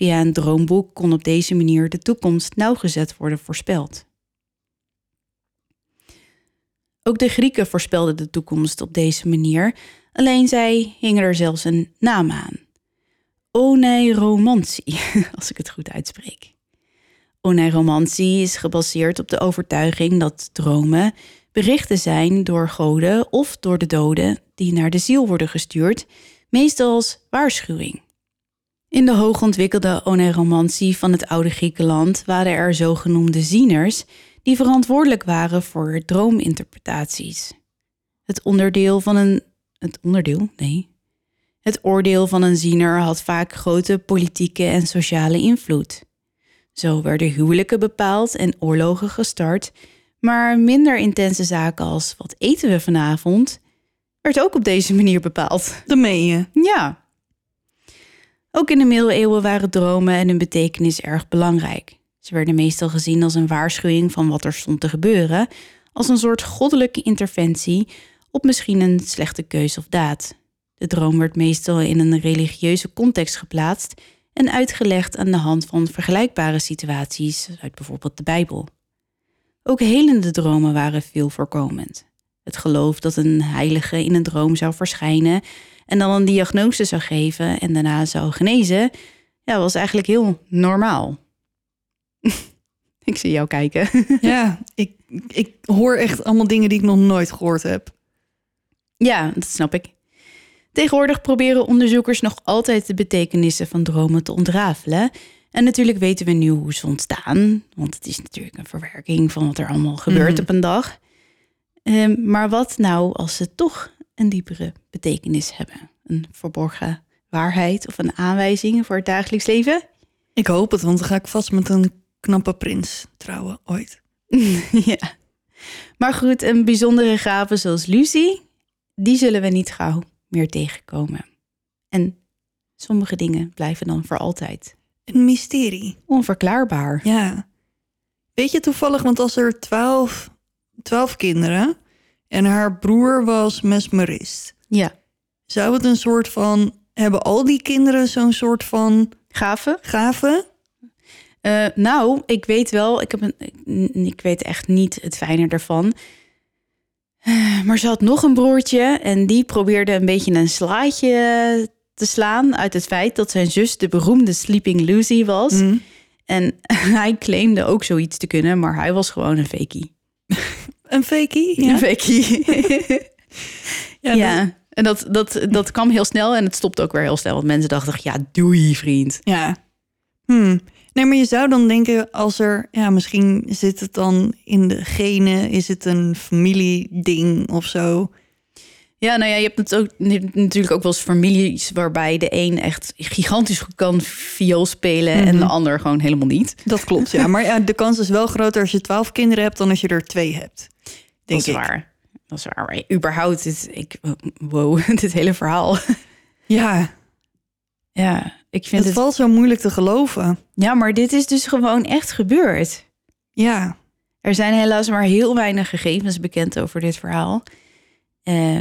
Speaker 1: Via een droomboek kon op deze manier de toekomst nauwgezet worden voorspeld. Ook de Grieken voorspelden de toekomst op deze manier, alleen zij hingen er zelfs een naam aan. Oneiromantie, *laughs* als ik het goed uitspreek. Oneiromantie is gebaseerd op de overtuiging dat dromen berichten zijn door goden of door de doden die naar de ziel worden gestuurd, meestal als waarschuwing. In de hoogontwikkelde oneiromantie van het oude Griekenland waren er zogenoemde zieners die verantwoordelijk waren voor droominterpretaties. Het onderdeel van een. Het onderdeel? Nee. Het oordeel van een ziener had vaak grote politieke en sociale invloed. Zo werden huwelijken bepaald en oorlogen gestart, maar minder intense zaken als wat eten we vanavond, werd ook op deze manier bepaald.
Speaker 2: De meen je?
Speaker 1: Ja. Ook in de middeleeuwen waren dromen en hun betekenis erg belangrijk. Ze werden meestal gezien als een waarschuwing van wat er stond te gebeuren, als een soort goddelijke interventie op misschien een slechte keus of daad. De droom werd meestal in een religieuze context geplaatst en uitgelegd aan de hand van vergelijkbare situaties uit bijvoorbeeld de Bijbel. Ook helende dromen waren veel voorkomend. Het geloof dat een heilige in een droom zou verschijnen en dan een diagnose zou geven en daarna zou genezen, ja, was eigenlijk heel normaal. *laughs* ik zie jou kijken. *laughs*
Speaker 2: ja, ik, ik hoor echt allemaal dingen die ik nog nooit gehoord heb.
Speaker 1: Ja, dat snap ik. Tegenwoordig proberen onderzoekers nog altijd de betekenissen van dromen te ontrafelen. En natuurlijk weten we nu hoe ze ontstaan, want het is natuurlijk een verwerking van wat er allemaal gebeurt mhm. op een dag. Ehm, maar wat nou als ze toch een diepere betekenis hebben? Een verborgen waarheid of een aanwijzing voor het dagelijks leven?
Speaker 2: Ik hoop het, want dan ga ik vast met een knappe prins trouwen ooit. *laughs*
Speaker 1: ja. Maar goed, een bijzondere gave zoals Lucy, die zullen we niet gauw meer tegenkomen. En sommige dingen blijven dan voor altijd.
Speaker 2: Een mysterie.
Speaker 1: Onverklaarbaar.
Speaker 2: Ja. Weet je toevallig, want als er twaalf, twaalf kinderen en haar broer was mesmerist.
Speaker 1: Ja.
Speaker 2: Zou het een soort van... Hebben al die kinderen zo'n soort van
Speaker 1: Gave?
Speaker 2: gave?
Speaker 1: Eh, nou, ik weet wel, ik, heb een, ik weet echt niet het fijne ervan. Eh, Maar ze had nog een broertje en die probeerde een beetje een slaatje te slaan uit het feit dat zijn zus de beroemde Sleeping Lucy was.
Speaker 2: Hm.
Speaker 1: En *laughs* hij claimde ook zoiets te kunnen, maar hij was gewoon een fakie. *laughs*
Speaker 2: Een fakie? Ja.
Speaker 1: Een fakie. *laughs* *laughs*
Speaker 2: Ja,
Speaker 1: ja, en dat, dat, dat kwam heel snel en het stopte ook weer heel snel. Want mensen dachten, ja, doei vriend.
Speaker 2: Ja. Hm. Nee, maar je zou dan denken als er... Ja, misschien zit het dan in de genen. Is het een familieding of zo?
Speaker 1: Ja, nou ja, je hebt het ook, je hebt natuurlijk ook wel eens families waarbij de een echt gigantisch goed kan viool spelen en de ander gewoon helemaal niet.
Speaker 2: Dat klopt, ja. Maar ja, de kans is wel groter als je twaalf kinderen hebt... dan als je er twee hebt. Denk
Speaker 1: dat is
Speaker 2: ik.
Speaker 1: waar. Dat is waar. Maar überhaupt, dit, ik, wow, *laughs* dit hele verhaal.
Speaker 2: Ja,
Speaker 1: Ja, ik vind
Speaker 2: het
Speaker 1: het.
Speaker 2: valt zo moeilijk te geloven.
Speaker 1: Ja, maar dit is dus gewoon echt gebeurd.
Speaker 2: Ja,
Speaker 1: Er zijn helaas maar heel weinig gegevens bekend over dit verhaal. Eh,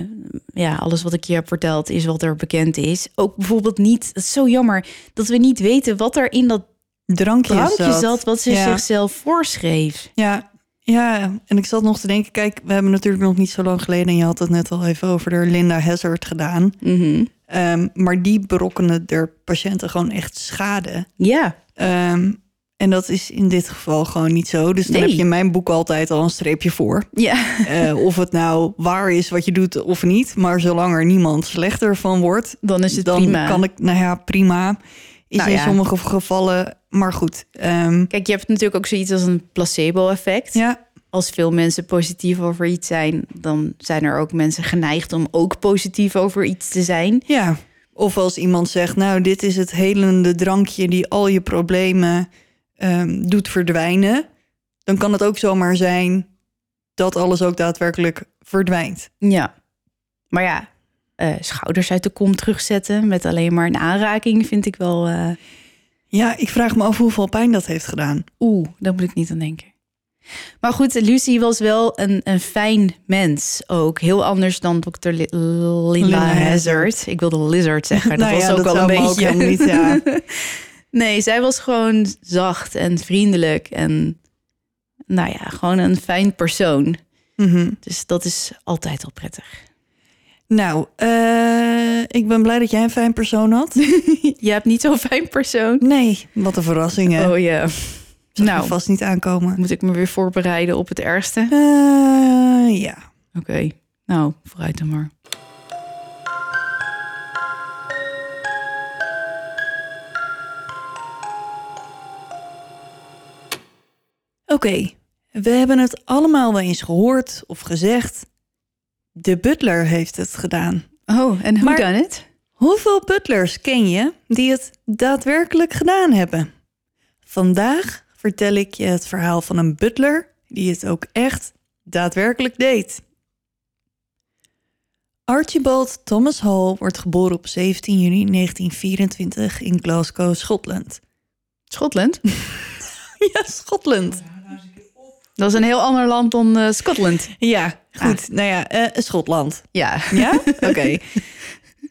Speaker 1: ja, alles wat ik je heb verteld is wat er bekend is. Ook bijvoorbeeld niet, het is zo jammer dat we niet weten wat er in dat
Speaker 2: drankje,
Speaker 1: drankje zat, wat ze
Speaker 2: Ja.
Speaker 1: zichzelf voorschreef.
Speaker 2: Ja, ja, en ik zat nog te denken, kijk, we hebben natuurlijk nog niet zo lang geleden, en je had het net al even over de Linda Hazard gedaan.
Speaker 1: Mhm.
Speaker 2: Ehm, maar die berokkenen der patiënten gewoon echt schade.
Speaker 1: Ja,
Speaker 2: Ehm, en dat is in dit geval gewoon niet zo. Dus dan
Speaker 1: Nee.
Speaker 2: heb je in mijn boek altijd al een streepje voor.
Speaker 1: ja, *laughs*
Speaker 2: Eh, of het nou waar is wat je doet of niet. Maar zolang er niemand slechter van wordt,
Speaker 1: dan is het
Speaker 2: dan
Speaker 1: prima.
Speaker 2: kan ik, nou ja, prima. Is
Speaker 1: Nou
Speaker 2: in
Speaker 1: ja.
Speaker 2: sommige gevallen, maar goed. ehm,
Speaker 1: Kijk, je hebt natuurlijk ook zoiets als een placebo-effect.
Speaker 2: ja,
Speaker 1: Als veel mensen positief over iets zijn, dan zijn er ook mensen geneigd om ook positief over iets te zijn.
Speaker 2: Ja, of als iemand zegt, nou, dit is het helende drankje die al je problemen ehm, doet verdwijnen, dan kan het ook zomaar zijn dat alles ook daadwerkelijk verdwijnt.
Speaker 1: Ja, maar ja, eh, schouders uit de kom terugzetten met alleen maar een aanraking vind ik wel. eh,
Speaker 2: Ja, ik vraag me af hoeveel pijn dat heeft gedaan.
Speaker 1: Oeh, daar moet ik niet aan denken. Maar goed, Lucy was wel een, een fijn mens ook. Heel anders dan dokter Li- Linda
Speaker 2: Linda
Speaker 1: Hazard. Ik wilde lizard zeggen. *laughs* Dat
Speaker 2: Nou
Speaker 1: was
Speaker 2: ja,
Speaker 1: ook
Speaker 2: dat
Speaker 1: al een
Speaker 2: ook
Speaker 1: beetje.
Speaker 2: niet, ja. *laughs*
Speaker 1: nee, zij was gewoon zacht en vriendelijk. En nou ja, gewoon een fijn persoon.
Speaker 2: Mhm.
Speaker 1: Dus dat is altijd al prettig.
Speaker 2: Nou, eh, ik ben blij dat jij een fijn persoon had. *laughs*
Speaker 1: Je hebt niet zo'n fijn persoon.
Speaker 2: Nee, wat een verrassing hè.
Speaker 1: Oh ja.
Speaker 2: Je
Speaker 1: nou.
Speaker 2: vast niet aankomen.
Speaker 1: Moet ik me weer voorbereiden op het ergste?
Speaker 2: Eh, ja.
Speaker 1: Oké, nou, vooruit dan maar.
Speaker 2: Oké, we hebben het allemaal wel eens gehoord of gezegd. De butler heeft het gedaan.
Speaker 1: Oh, en hoe dan het?
Speaker 2: Hoeveel butlers ken je die het daadwerkelijk gedaan hebben? Vandaag vertel ik je het verhaal van een butler die het ook echt daadwerkelijk deed. Archibald Thomas Hall wordt geboren op 17 juni 1924 in Glasgow, Schotland.
Speaker 1: Schotland? *laughs*
Speaker 2: Ja, Schotland.
Speaker 1: Dat is een heel ander land dan eh, Schotland.
Speaker 2: Ja, goed. Nou ja, eh, Schotland.
Speaker 1: Ja.
Speaker 2: Ja? *laughs* Oké.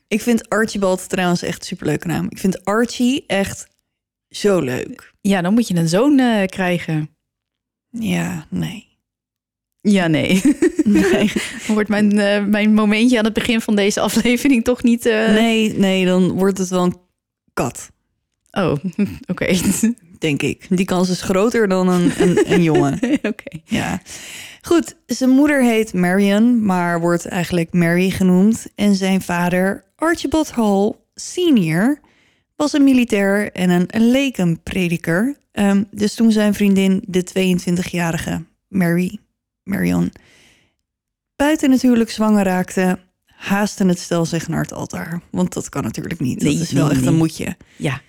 Speaker 2: Ik vind Archibald trouwens echt een superleuke naam. Ik vind Archie echt zo leuk.
Speaker 1: Ja, dan moet je een zoon eh, krijgen.
Speaker 2: Ja, nee.
Speaker 1: Ja, nee. *laughs*
Speaker 2: Nee,
Speaker 1: wordt mijn, mijn momentje aan het begin van deze aflevering toch niet...
Speaker 2: nee, nee, dan wordt het wel een kat,
Speaker 1: Oh, *laughs* oké.
Speaker 2: denk ik. Die kans is groter dan een, een, een jongen. *laughs*
Speaker 1: Oké.
Speaker 2: Ja. Goed, zijn moeder heet Marion, maar wordt eigenlijk Mary genoemd. En zijn vader, Archibald Hall senior, was een militair en een lekenprediker. Ehm, dus toen zijn vriendin, de 22-jarige Mary, Marion, buiten natuurlijk zwanger raakte, haastte het stel zich naar het altaar. Want dat kan natuurlijk niet.
Speaker 1: Nee,
Speaker 2: dat is wel
Speaker 1: nee,
Speaker 2: echt
Speaker 1: nee.
Speaker 2: een moedje.
Speaker 1: Ja.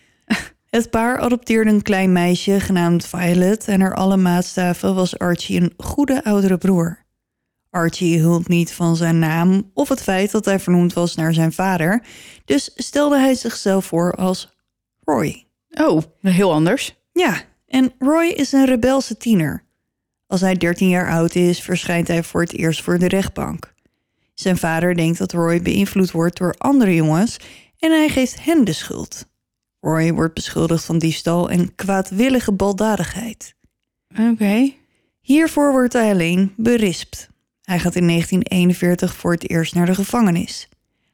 Speaker 2: Het paar adopteerde een klein meisje genaamd Violet en naar alle maatstaven was Archie een goede oudere broer. Archie hield niet van zijn naam of het feit dat hij vernoemd was naar zijn vader, dus stelde hij zichzelf voor als Roy.
Speaker 1: Oh, heel anders.
Speaker 2: Ja, en Roy is een rebelse tiener. Als hij 13 jaar oud is, verschijnt hij voor het eerst voor de rechtbank. Zijn vader denkt dat Roy beïnvloed wordt door andere jongens en hij geeft hen de schuld. Roy wordt beschuldigd van diefstal en kwaadwillige baldadigheid.
Speaker 1: Oké.
Speaker 2: Hiervoor wordt hij alleen berispt. Hij gaat in 1941 voor het eerst naar de gevangenis.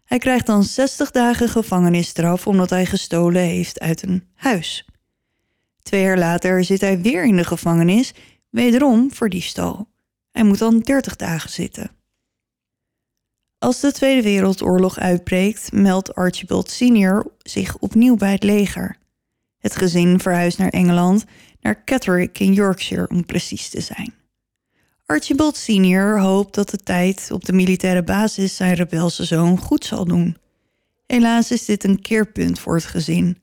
Speaker 2: Hij krijgt dan 60 dagen gevangenisstraf omdat hij gestolen heeft uit een huis. Twee jaar later zit hij weer in de gevangenis, wederom voor diefstal. Hij moet dan 30 dagen zitten. Als de Tweede Wereldoorlog uitbreekt, meldt Archibald Sr. zich opnieuw bij het leger. Het gezin verhuist naar Engeland, naar Catterick in Yorkshire om precies te zijn. Archibald Sr. hoopt dat de tijd op de militaire basis zijn rebelse zoon goed zal doen. Helaas is dit een keerpunt voor het gezin.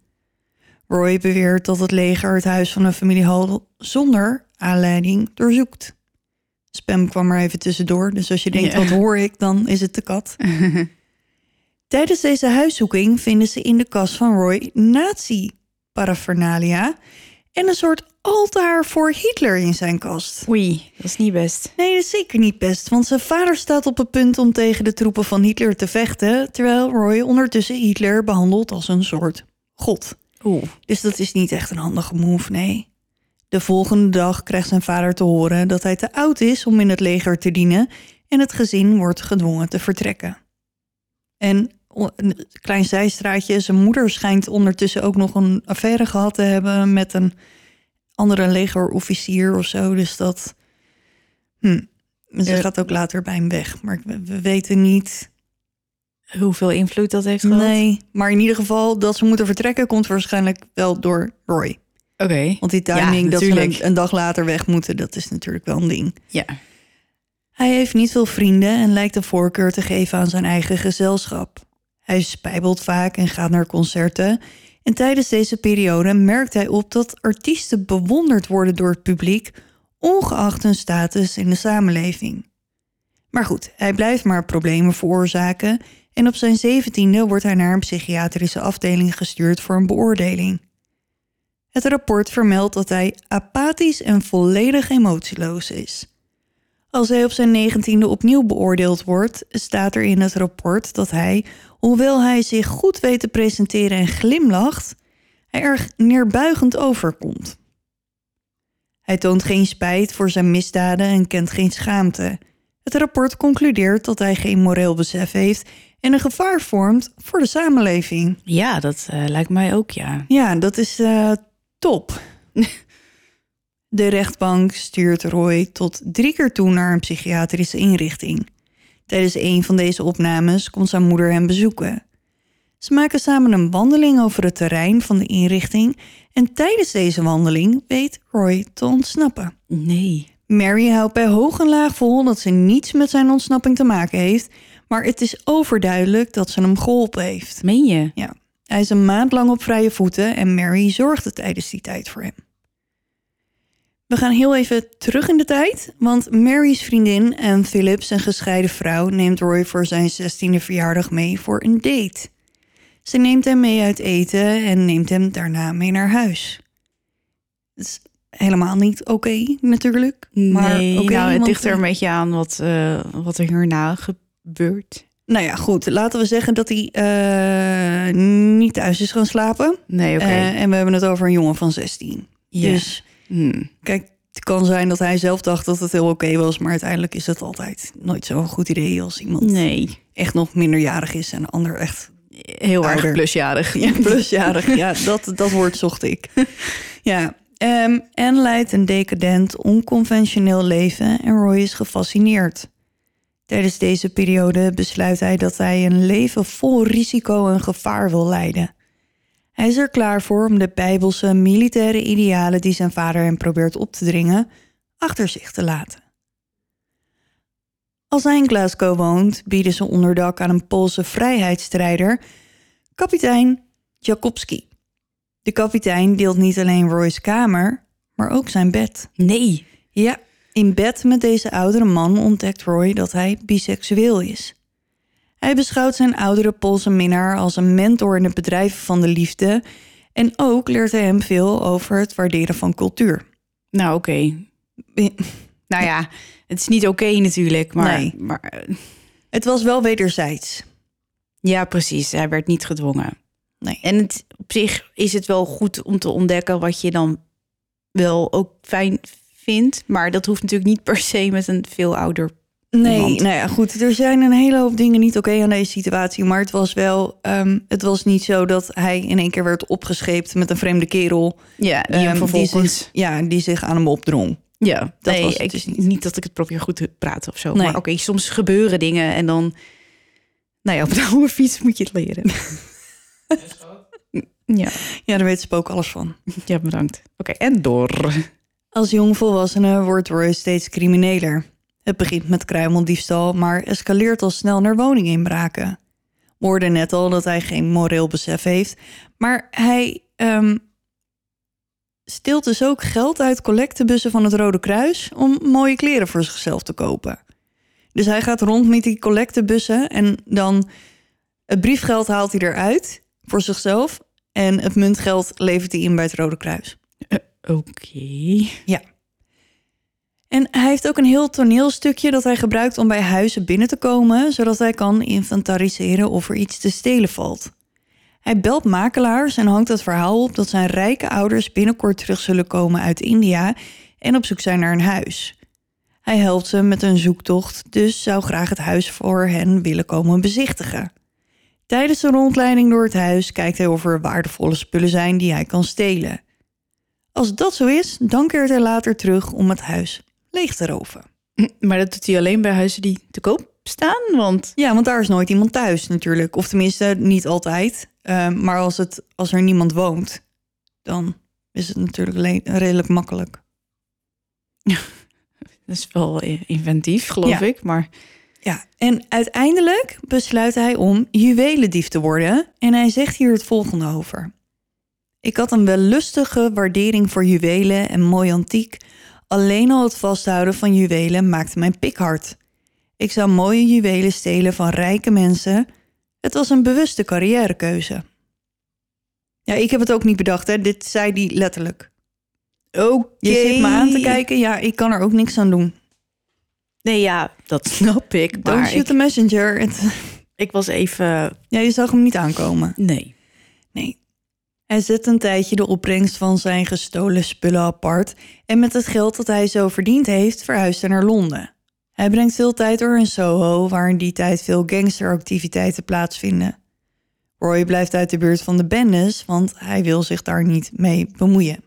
Speaker 2: Roy beweert dat het leger het huis van een familie zonder aanleiding doorzoekt. Spam kwam er even tussendoor, dus als je denkt,
Speaker 1: Ja.
Speaker 2: wat hoor ik, dan is het de kat. *laughs* Tijdens deze huiszoeking vinden ze in de kast van Roy nazi-paraphernalia en een soort altaar voor Hitler in zijn kast.
Speaker 1: Oei, dat is niet best.
Speaker 2: Nee, dat is zeker niet best, want zijn vader staat op het punt om tegen de troepen van Hitler te vechten, terwijl Roy ondertussen Hitler behandelt als een soort god.
Speaker 1: Oeh.
Speaker 2: Dus dat is niet echt een handige move, nee. De volgende dag krijgt zijn vader te horen dat hij te oud is om in het leger te dienen en het gezin wordt gedwongen te vertrekken. En een klein zijstraatje, zijn moeder schijnt ondertussen ook nog een affaire gehad te hebben met een andere legerofficier of zo. Dus dat. Hm. Ze
Speaker 1: Ja.
Speaker 2: gaat ook later bij hem weg, maar we weten niet.
Speaker 1: Hoeveel invloed dat heeft gehad?
Speaker 2: Nee, maar in ieder geval dat ze moeten vertrekken komt waarschijnlijk wel door Roy.
Speaker 1: Oké.
Speaker 2: Want die timing
Speaker 1: Ja,
Speaker 2: dat ze een, een dag later weg moeten, dat is natuurlijk wel een ding.
Speaker 1: Ja.
Speaker 2: Hij heeft niet veel vrienden en lijkt de voorkeur te geven aan zijn eigen gezelschap. Hij spijbelt vaak en gaat naar concerten. En tijdens deze periode merkt hij op dat artiesten bewonderd worden door het publiek, ongeacht hun status in de samenleving. Maar goed, hij blijft maar problemen veroorzaken en op zijn zeventiende wordt hij naar een psychiatrische afdeling gestuurd voor een beoordeling. Het rapport vermeldt dat hij apathisch en volledig emotieloos is. Als hij op zijn negentiende opnieuw beoordeeld wordt, staat er in het rapport dat hij, hoewel hij zich goed weet te presenteren en glimlacht, hij erg neerbuigend overkomt. Hij toont geen spijt voor zijn misdaden en kent geen schaamte. Het rapport concludeert dat hij geen moreel besef heeft en een gevaar vormt voor de samenleving.
Speaker 1: Ja, dat eh, lijkt mij ook, ja.
Speaker 2: Ja, dat is eh, top. *laughs* De rechtbank stuurt Roy tot drie keer toe naar een psychiatrische inrichting. Tijdens een van deze opnames komt zijn moeder hem bezoeken. Ze maken samen een wandeling over het terrein van de inrichting en tijdens deze wandeling weet Roy te ontsnappen.
Speaker 1: Nee.
Speaker 2: Mary houdt bij hoog en laag vol dat ze niets met zijn ontsnapping te maken heeft, maar het is overduidelijk dat ze hem geholpen heeft.
Speaker 1: Meen je?
Speaker 2: Ja, hij is een maand lang op vrije voeten en Mary zorgde tijdens die tijd voor hem. We gaan heel even terug in de tijd, want Mary's vriendin en Philip, zijn gescheiden vrouw, neemt Roy voor zijn 16e verjaardag mee voor een date. Ze neemt hem mee uit eten en neemt hem daarna mee naar huis. Dat is helemaal niet oké, natuurlijk. Maar
Speaker 1: nee, nou, het ligt er
Speaker 2: eh,
Speaker 1: een beetje aan wat, eh, wat er hierna gebeurt.
Speaker 2: Nou ja, goed. Laten we zeggen dat hij eh, niet thuis is gaan slapen.
Speaker 1: Nee, oké.
Speaker 2: Eh, en we hebben het over een jongen van 16.
Speaker 1: Ja.
Speaker 2: Dus
Speaker 1: Hmm.
Speaker 2: kijk, het kan zijn dat hij zelf dacht dat het heel oké was, maar uiteindelijk is het altijd nooit zo'n goed idee als iemand
Speaker 1: Nee,
Speaker 2: echt nog minderjarig is en de ander echt
Speaker 1: heel erg
Speaker 2: Ouder.
Speaker 1: plusjarig.
Speaker 2: ja, plusjarig. ja, dat, dat woord zocht ik. *laughs* ja, ehm en leidt een decadent, onconventioneel leven en Roy is gefascineerd. Tijdens deze periode besluit hij dat hij een leven vol risico en gevaar wil leiden. Hij is er klaar voor om de bijbelse militaire idealen die zijn vader hem probeert op te dringen, achter zich te laten. Als hij in Glasgow woont, bieden ze onderdak aan een Poolse vrijheidsstrijder, kapitein Jakobski. De kapitein deelt niet alleen Roy's kamer, maar ook zijn bed.
Speaker 1: Nee.
Speaker 2: Ja, in bed met deze oudere man ontdekt Roy dat hij biseksueel is. Hij beschouwt zijn oudere Poolse minnaar als een mentor in het bedrijven van de liefde en ook leert hij hem veel over het waarderen van cultuur.
Speaker 1: Nou, oké. *laughs* Nou ja, het is niet oké natuurlijk, maar...
Speaker 2: Nee.
Speaker 1: maar
Speaker 2: Het was wel wederzijds.
Speaker 1: Ja, precies. Hij werd niet gedwongen.
Speaker 2: Nee.
Speaker 1: En het, op zich is het wel goed om te ontdekken wat je dan wel ook fijn vindt. Maar dat hoeft natuurlijk niet per se met een veel ouder.
Speaker 2: Nee,
Speaker 1: Iemand.
Speaker 2: nou ja, goed. Er zijn een hele hoop dingen niet oké aan deze situatie. Maar het was wel, ehm, het was niet zo dat hij in één keer werd opgescheept met een vreemde kerel.
Speaker 1: Ja, die
Speaker 2: ehm,
Speaker 1: hem vervolgens.
Speaker 2: zich, ja, die zich aan hem opdrong.
Speaker 1: ja,
Speaker 2: dat
Speaker 1: nee,
Speaker 2: was
Speaker 1: ik,
Speaker 2: dus
Speaker 1: niet.
Speaker 2: niet.
Speaker 1: dat ik het probeer goed te praten of zo.
Speaker 2: Nee.
Speaker 1: Maar oké, soms gebeuren dingen en dan. Nou ja, op de *laughs* oude fiets moet je het leren. ja,
Speaker 2: Ja, daar weet Spook alles van.
Speaker 1: ja, bedankt. Oké, en door.
Speaker 2: Als jong volwassene wordt Roy steeds crimineler. Het begint met kruimeldiefstal, maar escaleert al snel naar woninginbraken. We hoorden net al dat hij geen moreel besef heeft, maar hij ehm, steelt dus ook geld uit collectebussen van het Rode Kruis om mooie kleren voor zichzelf te kopen. Dus hij gaat rond met die collectebussen en dan het briefgeld haalt hij eruit voor zichzelf en het muntgeld levert hij in bij het Rode Kruis.
Speaker 1: Oké.
Speaker 2: En hij heeft ook een heel toneelstukje dat hij gebruikt om bij huizen binnen te komen, zodat hij kan inventariseren of er iets te stelen valt. Hij belt makelaars en hangt het verhaal op dat zijn rijke ouders binnenkort terug zullen komen uit India en op zoek zijn naar een huis. Hij helpt ze met een zoektocht, dus zou graag het huis voor hen willen komen bezichtigen. Tijdens de rondleiding door het huis kijkt hij of er waardevolle spullen zijn die hij kan stelen. Als dat zo is, dan keert hij later terug om het huis leeg te roven.
Speaker 1: Maar dat doet hij alleen bij huizen die te koop staan? Want
Speaker 2: Ja, want daar is nooit iemand thuis natuurlijk. Of tenminste, niet altijd. Ehm, maar als, het, als er niemand woont, dan is het natuurlijk redelijk makkelijk. *laughs*
Speaker 1: dat is wel inventief, geloof
Speaker 2: Ja.
Speaker 1: ik. Maar
Speaker 2: Ja, en uiteindelijk besluit hij om juwelendief te worden. En hij zegt hier het volgende over. Ik had een wellustige waardering voor juwelen en mooi antiek. Alleen al het vasthouden van juwelen maakte mijn pik hard. Ik zou mooie juwelen stelen van rijke mensen. Het was een bewuste carrièrekeuze. Ja, ik heb het ook niet bedacht, hè. Dit zei hij letterlijk.
Speaker 1: oké.
Speaker 2: Je zit me aan te kijken. Ja, ik kan er ook niks aan doen.
Speaker 1: Nee, ja, dat snap ik.
Speaker 2: Don't shoot
Speaker 1: ik,
Speaker 2: the messenger.
Speaker 1: Ik was even...
Speaker 2: ja, je zag hem niet aankomen.
Speaker 1: Nee.
Speaker 2: Nee. Hij zet een tijdje de opbrengst van zijn gestolen spullen apart en met het geld dat hij zo verdiend heeft, verhuist hij naar Londen. Hij brengt veel tijd door in Soho, waar in die tijd veel gangsteractiviteiten plaatsvinden. Roy blijft uit de buurt van de bendes, want hij wil zich daar niet mee bemoeien.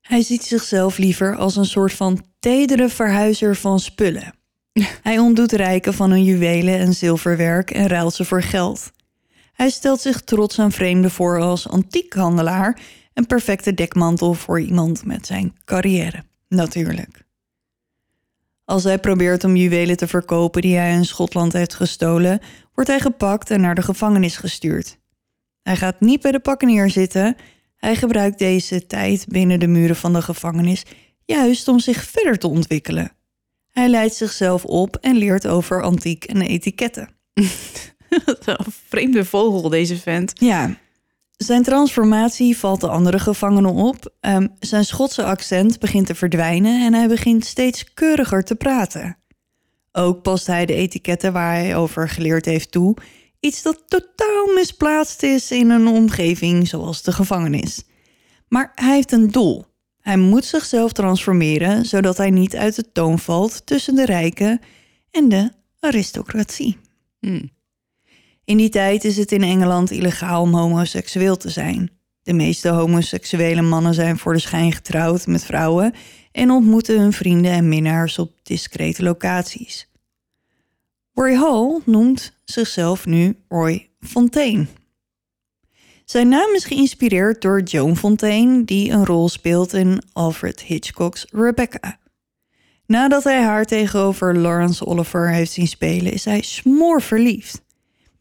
Speaker 2: Hij ziet zichzelf liever als een soort van tedere verhuizer van spullen. *laughs* Hij ontdoet rijken van hun juwelen en zilverwerk en ruilt ze voor geld. Hij stelt zich trots aan vreemden voor als antiekhandelaar, een perfecte dekmantel voor iemand met zijn carrière, natuurlijk. Als hij probeert om juwelen te verkopen die hij in Schotland heeft gestolen, wordt hij gepakt en naar de gevangenis gestuurd. Hij gaat niet bij de pakken neerzitten, hij gebruikt deze tijd binnen de muren van de gevangenis juist om zich verder te ontwikkelen. Hij leidt zichzelf op en leert over antiek en etiketten. *laughs* *laughs*
Speaker 1: Een vreemde vogel, deze vent.
Speaker 2: Ja, zijn transformatie valt de andere gevangenen op. Ehm, zijn Schotse accent begint te verdwijnen en hij begint steeds keuriger te praten. Ook past hij de etiketten waar hij over geleerd heeft toe. Iets dat totaal misplaatst is in een omgeving zoals de gevangenis. Maar hij heeft een doel. Hij moet zichzelf transformeren zodat hij niet uit de toon valt tussen de rijken en de aristocratie.
Speaker 1: Hm.
Speaker 2: In die tijd is het in Engeland illegaal om homoseksueel te zijn. De meeste homoseksuele mannen zijn voor de schijn getrouwd met vrouwen en ontmoeten hun vrienden en minnaars op discrete locaties. Roy Hall noemt zichzelf nu Roy Fontaine. Zijn naam is geïnspireerd door Joan Fontaine, die een rol speelt in Alfred Hitchcock's Rebecca. Nadat hij haar tegenover Laurence Oliver heeft zien spelen, is hij smoorverliefd.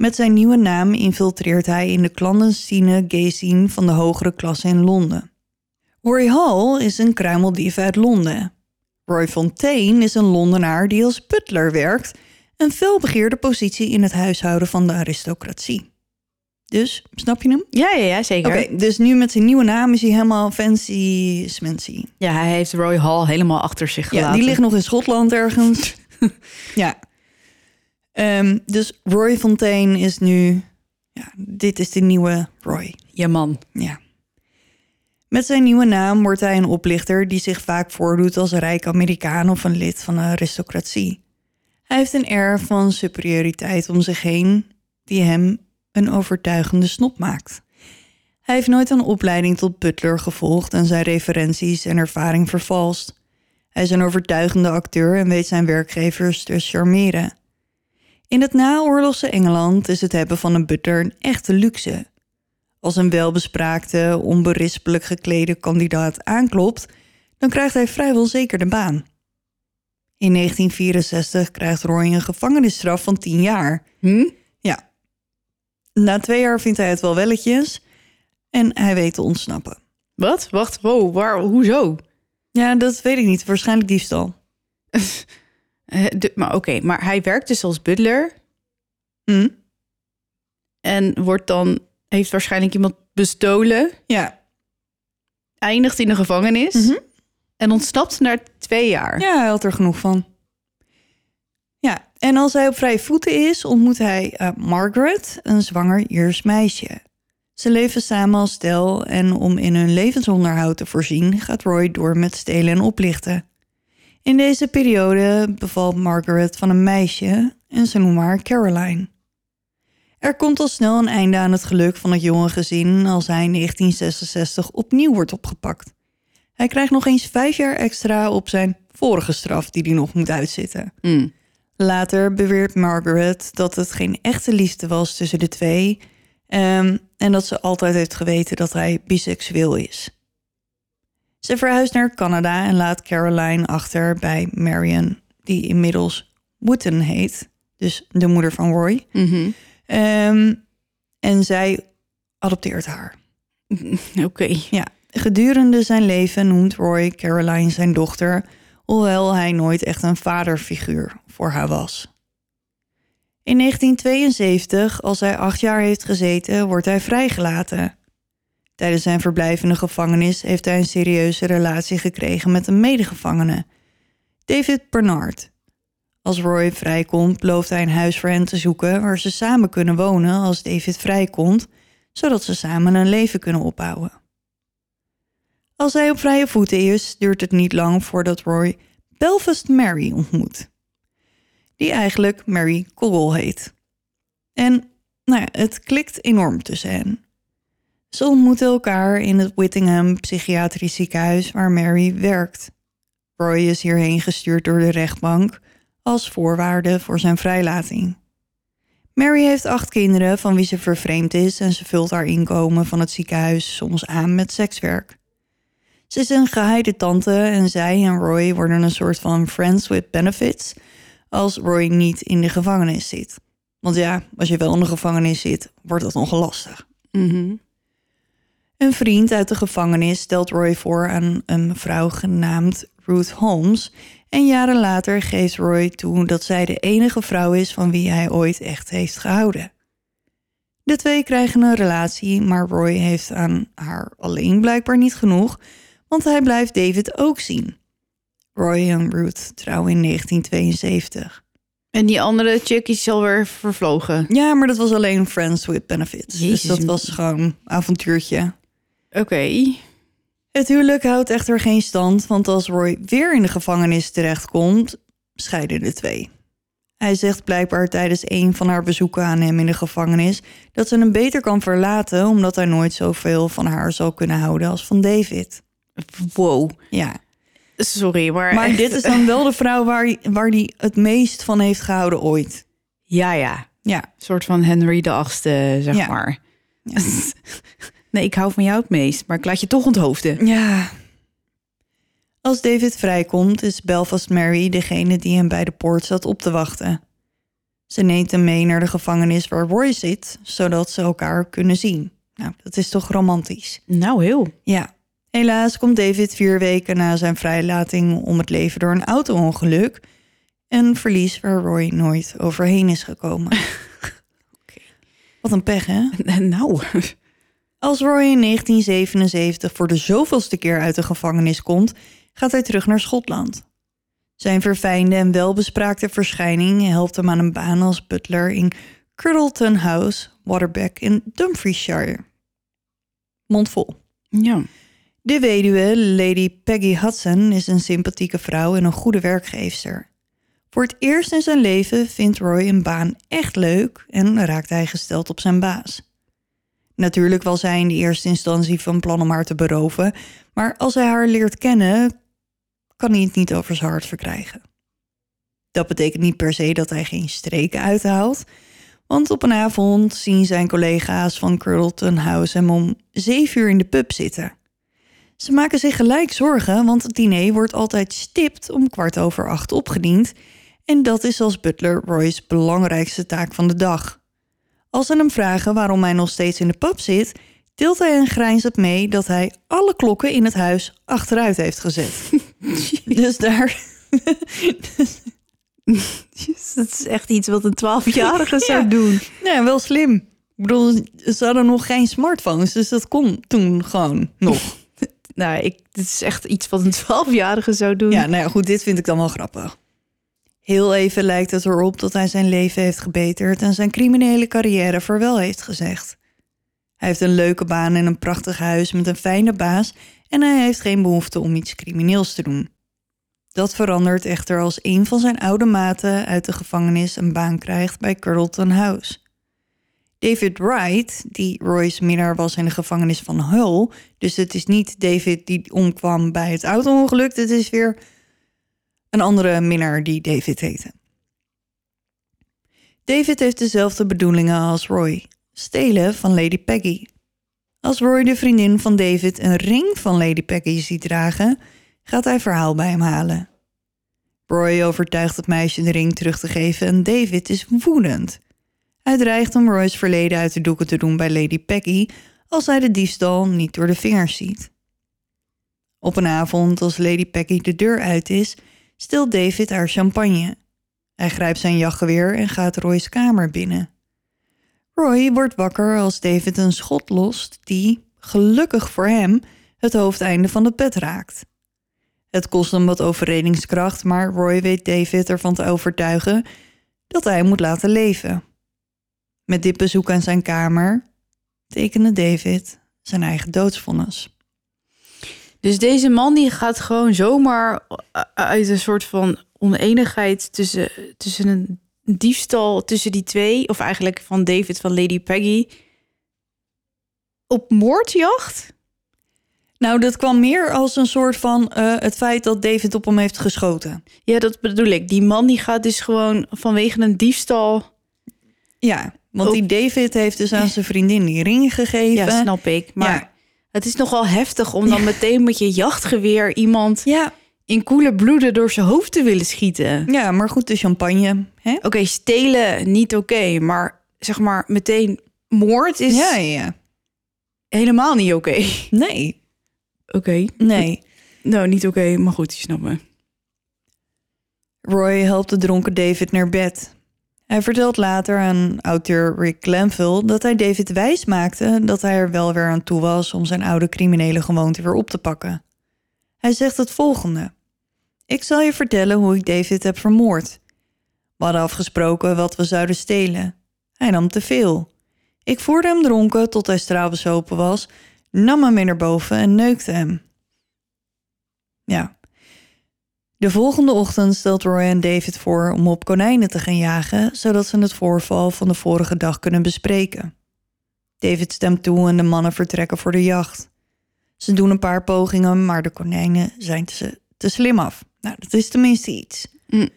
Speaker 2: Met zijn nieuwe naam infiltreert hij in de clandestine gay scene van de hogere klasse in Londen. Roy Hall is een kruimeldief uit Londen. Roy Fontaine is een Londenaar die als butler werkt, een felbegeerde positie in het huishouden van de aristocratie. Dus, snap je hem?
Speaker 1: Ja, ja, ja, zeker.
Speaker 2: Oké, dus nu met zijn nieuwe naam is hij helemaal fancy smancy.
Speaker 1: Ja, hij heeft Roy Hall helemaal achter zich gelaten.
Speaker 2: Ja, die ligt nog in Schotland ergens. *laughs* ja. Ehm, dus Roy Fontaine is nu... Ja, dit is de nieuwe Roy.
Speaker 1: Ja, man.
Speaker 2: Ja. Met zijn nieuwe naam wordt hij een oplichter die zich vaak voordoet als een rijk Amerikaan of een lid van een aristocratie. Hij heeft een air van superioriteit om zich heen die hem een overtuigende snop maakt. Hij heeft nooit een opleiding tot butler gevolgd en zijn referenties en ervaring vervalst. Hij is een overtuigende acteur en weet zijn werkgevers te charmeren. In het naoorlogse Engeland is het hebben van een butler een echte luxe. Als een welbespraakte, onberispelijk geklede kandidaat aanklopt, dan krijgt hij vrijwel zeker de baan. In 1964 krijgt Roy een gevangenisstraf van 10 jaar.
Speaker 1: Hm?
Speaker 2: Ja. Na twee jaar vindt hij het wel welletjes en hij weet te ontsnappen.
Speaker 1: Wat? Wacht, wow, waar, hoezo?
Speaker 2: Ja, dat weet ik niet. Waarschijnlijk diefstal. *laughs*
Speaker 1: Eh, de- maar oké, maar hij werkt dus als butler
Speaker 2: Hm?
Speaker 1: en wordt dan, heeft waarschijnlijk iemand bestolen,
Speaker 2: Ja.
Speaker 1: eindigt in de gevangenis
Speaker 2: Mhm.
Speaker 1: en ontsnapt na twee jaar.
Speaker 2: Ja, hij had er genoeg van. Ja, en als hij op vrije voeten is, ontmoet hij eh, Margaret, een zwanger Iers meisje. Ze leven samen als stel en om in hun levensonderhoud te voorzien, gaat Roy door met stelen en oplichten. In deze periode bevalt Margaret van een meisje en ze noemen haar Caroline. Er komt al snel een einde aan het geluk van het jonge gezin als hij in 1966 opnieuw wordt opgepakt. Hij krijgt nog eens vijf jaar extra op zijn vorige straf die hij nog moet uitzitten.
Speaker 1: Hm.
Speaker 2: Later beweert Margaret dat het geen echte liefde was tussen de twee ehm, en dat ze altijd heeft geweten dat hij biseksueel is. Ze verhuist naar Canada en laat Caroline achter bij Marion, die inmiddels Wooten heet, dus de moeder van Roy.
Speaker 1: Mhm.
Speaker 2: Ehm, en zij adopteert haar. *laughs*
Speaker 1: Oké.
Speaker 2: Ja, gedurende zijn leven noemt Roy Caroline zijn dochter, hoewel hij nooit echt een vaderfiguur voor haar was. In 1972, als hij acht jaar heeft gezeten, wordt hij vrijgelaten. Tijdens zijn verblijf in de gevangenis heeft hij een serieuze relatie gekregen met een medegevangene, David Bernard. Als Roy vrijkomt, belooft hij een huis voor hen te zoeken waar ze samen kunnen wonen als David vrijkomt, zodat ze samen een leven kunnen opbouwen. Als hij op vrije voeten is, duurt het niet lang voordat Roy Belfast Mary ontmoet. Die eigenlijk Mary Coggle heet. En nou het klikt enorm tussen hen. Ze ontmoeten elkaar in het Whittingham Psychiatrisch Ziekenhuis waar Mary werkt. Roy is hierheen gestuurd door de rechtbank als voorwaarde voor zijn vrijlating. Mary heeft acht kinderen van wie ze vervreemd is en ze vult haar inkomen van het ziekenhuis soms aan met sekswerk. Ze is een geheide tante en zij en Roy worden een soort van friends with benefits als Roy niet in de gevangenis zit. Want ja, als je wel in de gevangenis zit, wordt dat nogal lastig.
Speaker 1: Mhm.
Speaker 2: Een vriend uit de gevangenis stelt Roy voor aan een mevrouw genaamd Ruth Holmes. En jaren later geeft Roy toe dat zij de enige vrouw is van wie hij ooit echt heeft gehouden. De twee krijgen een relatie, maar Roy heeft aan haar alleen blijkbaar niet genoeg, want hij blijft David ook zien. Roy en Ruth trouwen in 1972.
Speaker 1: En die andere chick is alweer vervlogen.
Speaker 2: Ja, maar dat was alleen Friends with Benefits.
Speaker 1: Jezus.
Speaker 2: Dus dat was gewoon een avontuurtje.
Speaker 1: Oké.
Speaker 2: Het huwelijk houdt echter geen stand, want als Roy weer in de gevangenis terechtkomt, scheiden de twee. Hij zegt blijkbaar tijdens een van haar bezoeken aan hem in de gevangenis dat ze hem beter kan verlaten omdat hij nooit zoveel van haar zal kunnen houden als van David.
Speaker 1: Wow.
Speaker 2: Ja,
Speaker 1: Sorry, maar...
Speaker 2: maar
Speaker 1: echt-
Speaker 2: dit is dan wel de vrouw waar, waar hij het meest van heeft gehouden ooit.
Speaker 1: Ja, ja.
Speaker 2: Ja,
Speaker 1: Een soort van Henry de Achtste, zeg
Speaker 2: Ja.
Speaker 1: maar. *laughs* nee, ik hou van jou het meest, maar ik laat je toch onthoofden.
Speaker 2: Ja. Als David vrijkomt, is Belfast Mary degene die hem bij de poort zat op te wachten. Ze neemt hem mee naar de gevangenis waar Roy zit, zodat ze elkaar kunnen zien. Nou, dat is toch romantisch?
Speaker 1: Nou, heel.
Speaker 2: Ja. Helaas komt David vier weken na zijn vrijlating om het leven door een auto-ongeluk. Een verlies waar Roy nooit overheen is gekomen. *laughs* Wat een pech, hè? *laughs*
Speaker 1: Nou,
Speaker 2: Als Roy in 1977 voor de zoveelste keer uit de gevangenis komt, gaat hij terug naar Schotland. Zijn verfijnde en welbespraakte verschijning helpt hem aan een baan als butler in Curdleton House, Waterbeck in Dumfriesshire. Mondvol.
Speaker 1: Ja.
Speaker 2: De weduwe, Lady Peggy Hudson, is een sympathieke vrouw en een goede werkgeefster. Voor het eerst in zijn leven vindt Roy een baan echt leuk en raakt hij gesteld op zijn baas. Natuurlijk was hij in de eerste instantie van plan om haar te beroven, maar als hij haar leert kennen, kan hij het niet over zijn hart verkrijgen. Dat betekent niet per se dat hij geen streken uithaalt, want op een avond zien zijn collega's van Curdleton House hem om zeven uur in de pub zitten. Ze maken zich gelijk zorgen, want het diner wordt altijd stipt om kwart over acht opgediend. En dat is als butler Roy's belangrijkste taak van de dag. Als ze hem vragen waarom hij nog steeds in de pub zit, tilt hij en grijnst het mee dat hij alle klokken in het huis achteruit heeft gezet. *laughs* dus daar.
Speaker 1: Dat is echt iets wat een twaalfjarige zou *laughs*
Speaker 2: Ja.
Speaker 1: doen.
Speaker 2: Ja, wel slim. Ik bedoel, ze hadden nog geen smartphones, dus dat kon toen gewoon nog. *laughs*
Speaker 1: Nou, ik, dit is echt iets wat een twaalfjarige zou doen.
Speaker 2: Ja, nou ja, goed, dit vind ik dan wel grappig. Heel even lijkt het erop dat hij zijn leven heeft gebeterd en zijn criminele carrière vaarwel heeft gezegd. Hij heeft een leuke baan en een prachtig huis met een fijne baas en hij heeft geen behoefte om iets crimineels te doen. Dat verandert echter als een van zijn oude maten uit de gevangenis een baan krijgt bij Curdleton House. David Wright, die Roy's minnaar was in de gevangenis van Hull, dus het is niet David die omkwam bij het auto-ongeluk, het is weer een andere minnaar die David heette. David heeft dezelfde bedoelingen als Roy: stelen van Lady Peggy. Als Roy de vriendin van David een ring van Lady Peggy ziet dragen, gaat hij verhaal bij hem halen. Roy overtuigt het meisje de ring terug te geven en David is woedend. Hij dreigt om Roy's verleden uit de doeken te doen bij Lady Peggy als hij de diefstal niet door de vingers ziet. Op een avond, als Lady Peggy de deur uit is, stilt David haar champagne. Hij grijpt zijn jachtgeweer en gaat Roy's kamer binnen. Roy wordt wakker als David een schot lost die, gelukkig voor hem, het hoofdeinde van het bed raakt. Het kost hem wat overredingskracht, maar Roy weet David ervan te overtuigen dat hij moet laten leven. Met dit bezoek aan zijn kamer tekende David zijn eigen doodsvonnis.
Speaker 1: Dus deze man die gaat gewoon zomaar uit een soort van oneenigheid tussen, tussen een diefstal tussen die twee, of eigenlijk van David van Lady Peggy, op moordjacht?
Speaker 2: Nou, dat kwam meer als een soort van eh, het feit dat David op hem heeft geschoten.
Speaker 1: Ja, dat bedoel ik. Die man die gaat dus gewoon vanwege een diefstal.
Speaker 2: Ja, want
Speaker 1: Op-
Speaker 2: die David heeft dus aan zijn vriendin die ring gegeven.
Speaker 1: Ja, snap ik. Maar
Speaker 2: Ja.
Speaker 1: Het is nogal heftig om dan meteen met je jachtgeweer iemand
Speaker 2: Ja,
Speaker 1: in koele bloeden door zijn hoofd te willen schieten.
Speaker 2: ja, maar goed, de champagne.
Speaker 1: Oké, stelen niet oké, maar zeg maar meteen moord is
Speaker 2: Ja, ja.
Speaker 1: helemaal niet oké.
Speaker 2: Nee,
Speaker 1: Oké.
Speaker 2: nee.
Speaker 1: Nou, niet oké, maar goed, je snapt me.
Speaker 2: Roy helpt de dronken David naar bed. Hij vertelt later aan auteur Rick Glanville dat hij David wijs maakte dat hij er wel weer aan toe was om zijn oude criminele gewoonte weer op te pakken. Hij zegt het volgende: Ik zal je vertellen hoe ik David heb vermoord. We hadden afgesproken wat we zouden stelen. Hij nam te veel. Ik voerde hem dronken tot hij straalbezopen was, nam hem mee naar boven en neukte hem. Ja, de volgende ochtend stelt Roy aan David voor om op konijnen te gaan jagen, zodat ze het voorval van de vorige dag kunnen bespreken. David stemt toe en de mannen vertrekken voor de jacht. Ze doen een paar pogingen, maar de konijnen zijn te, te slim af. Nou, dat is tenminste iets.
Speaker 1: Mm.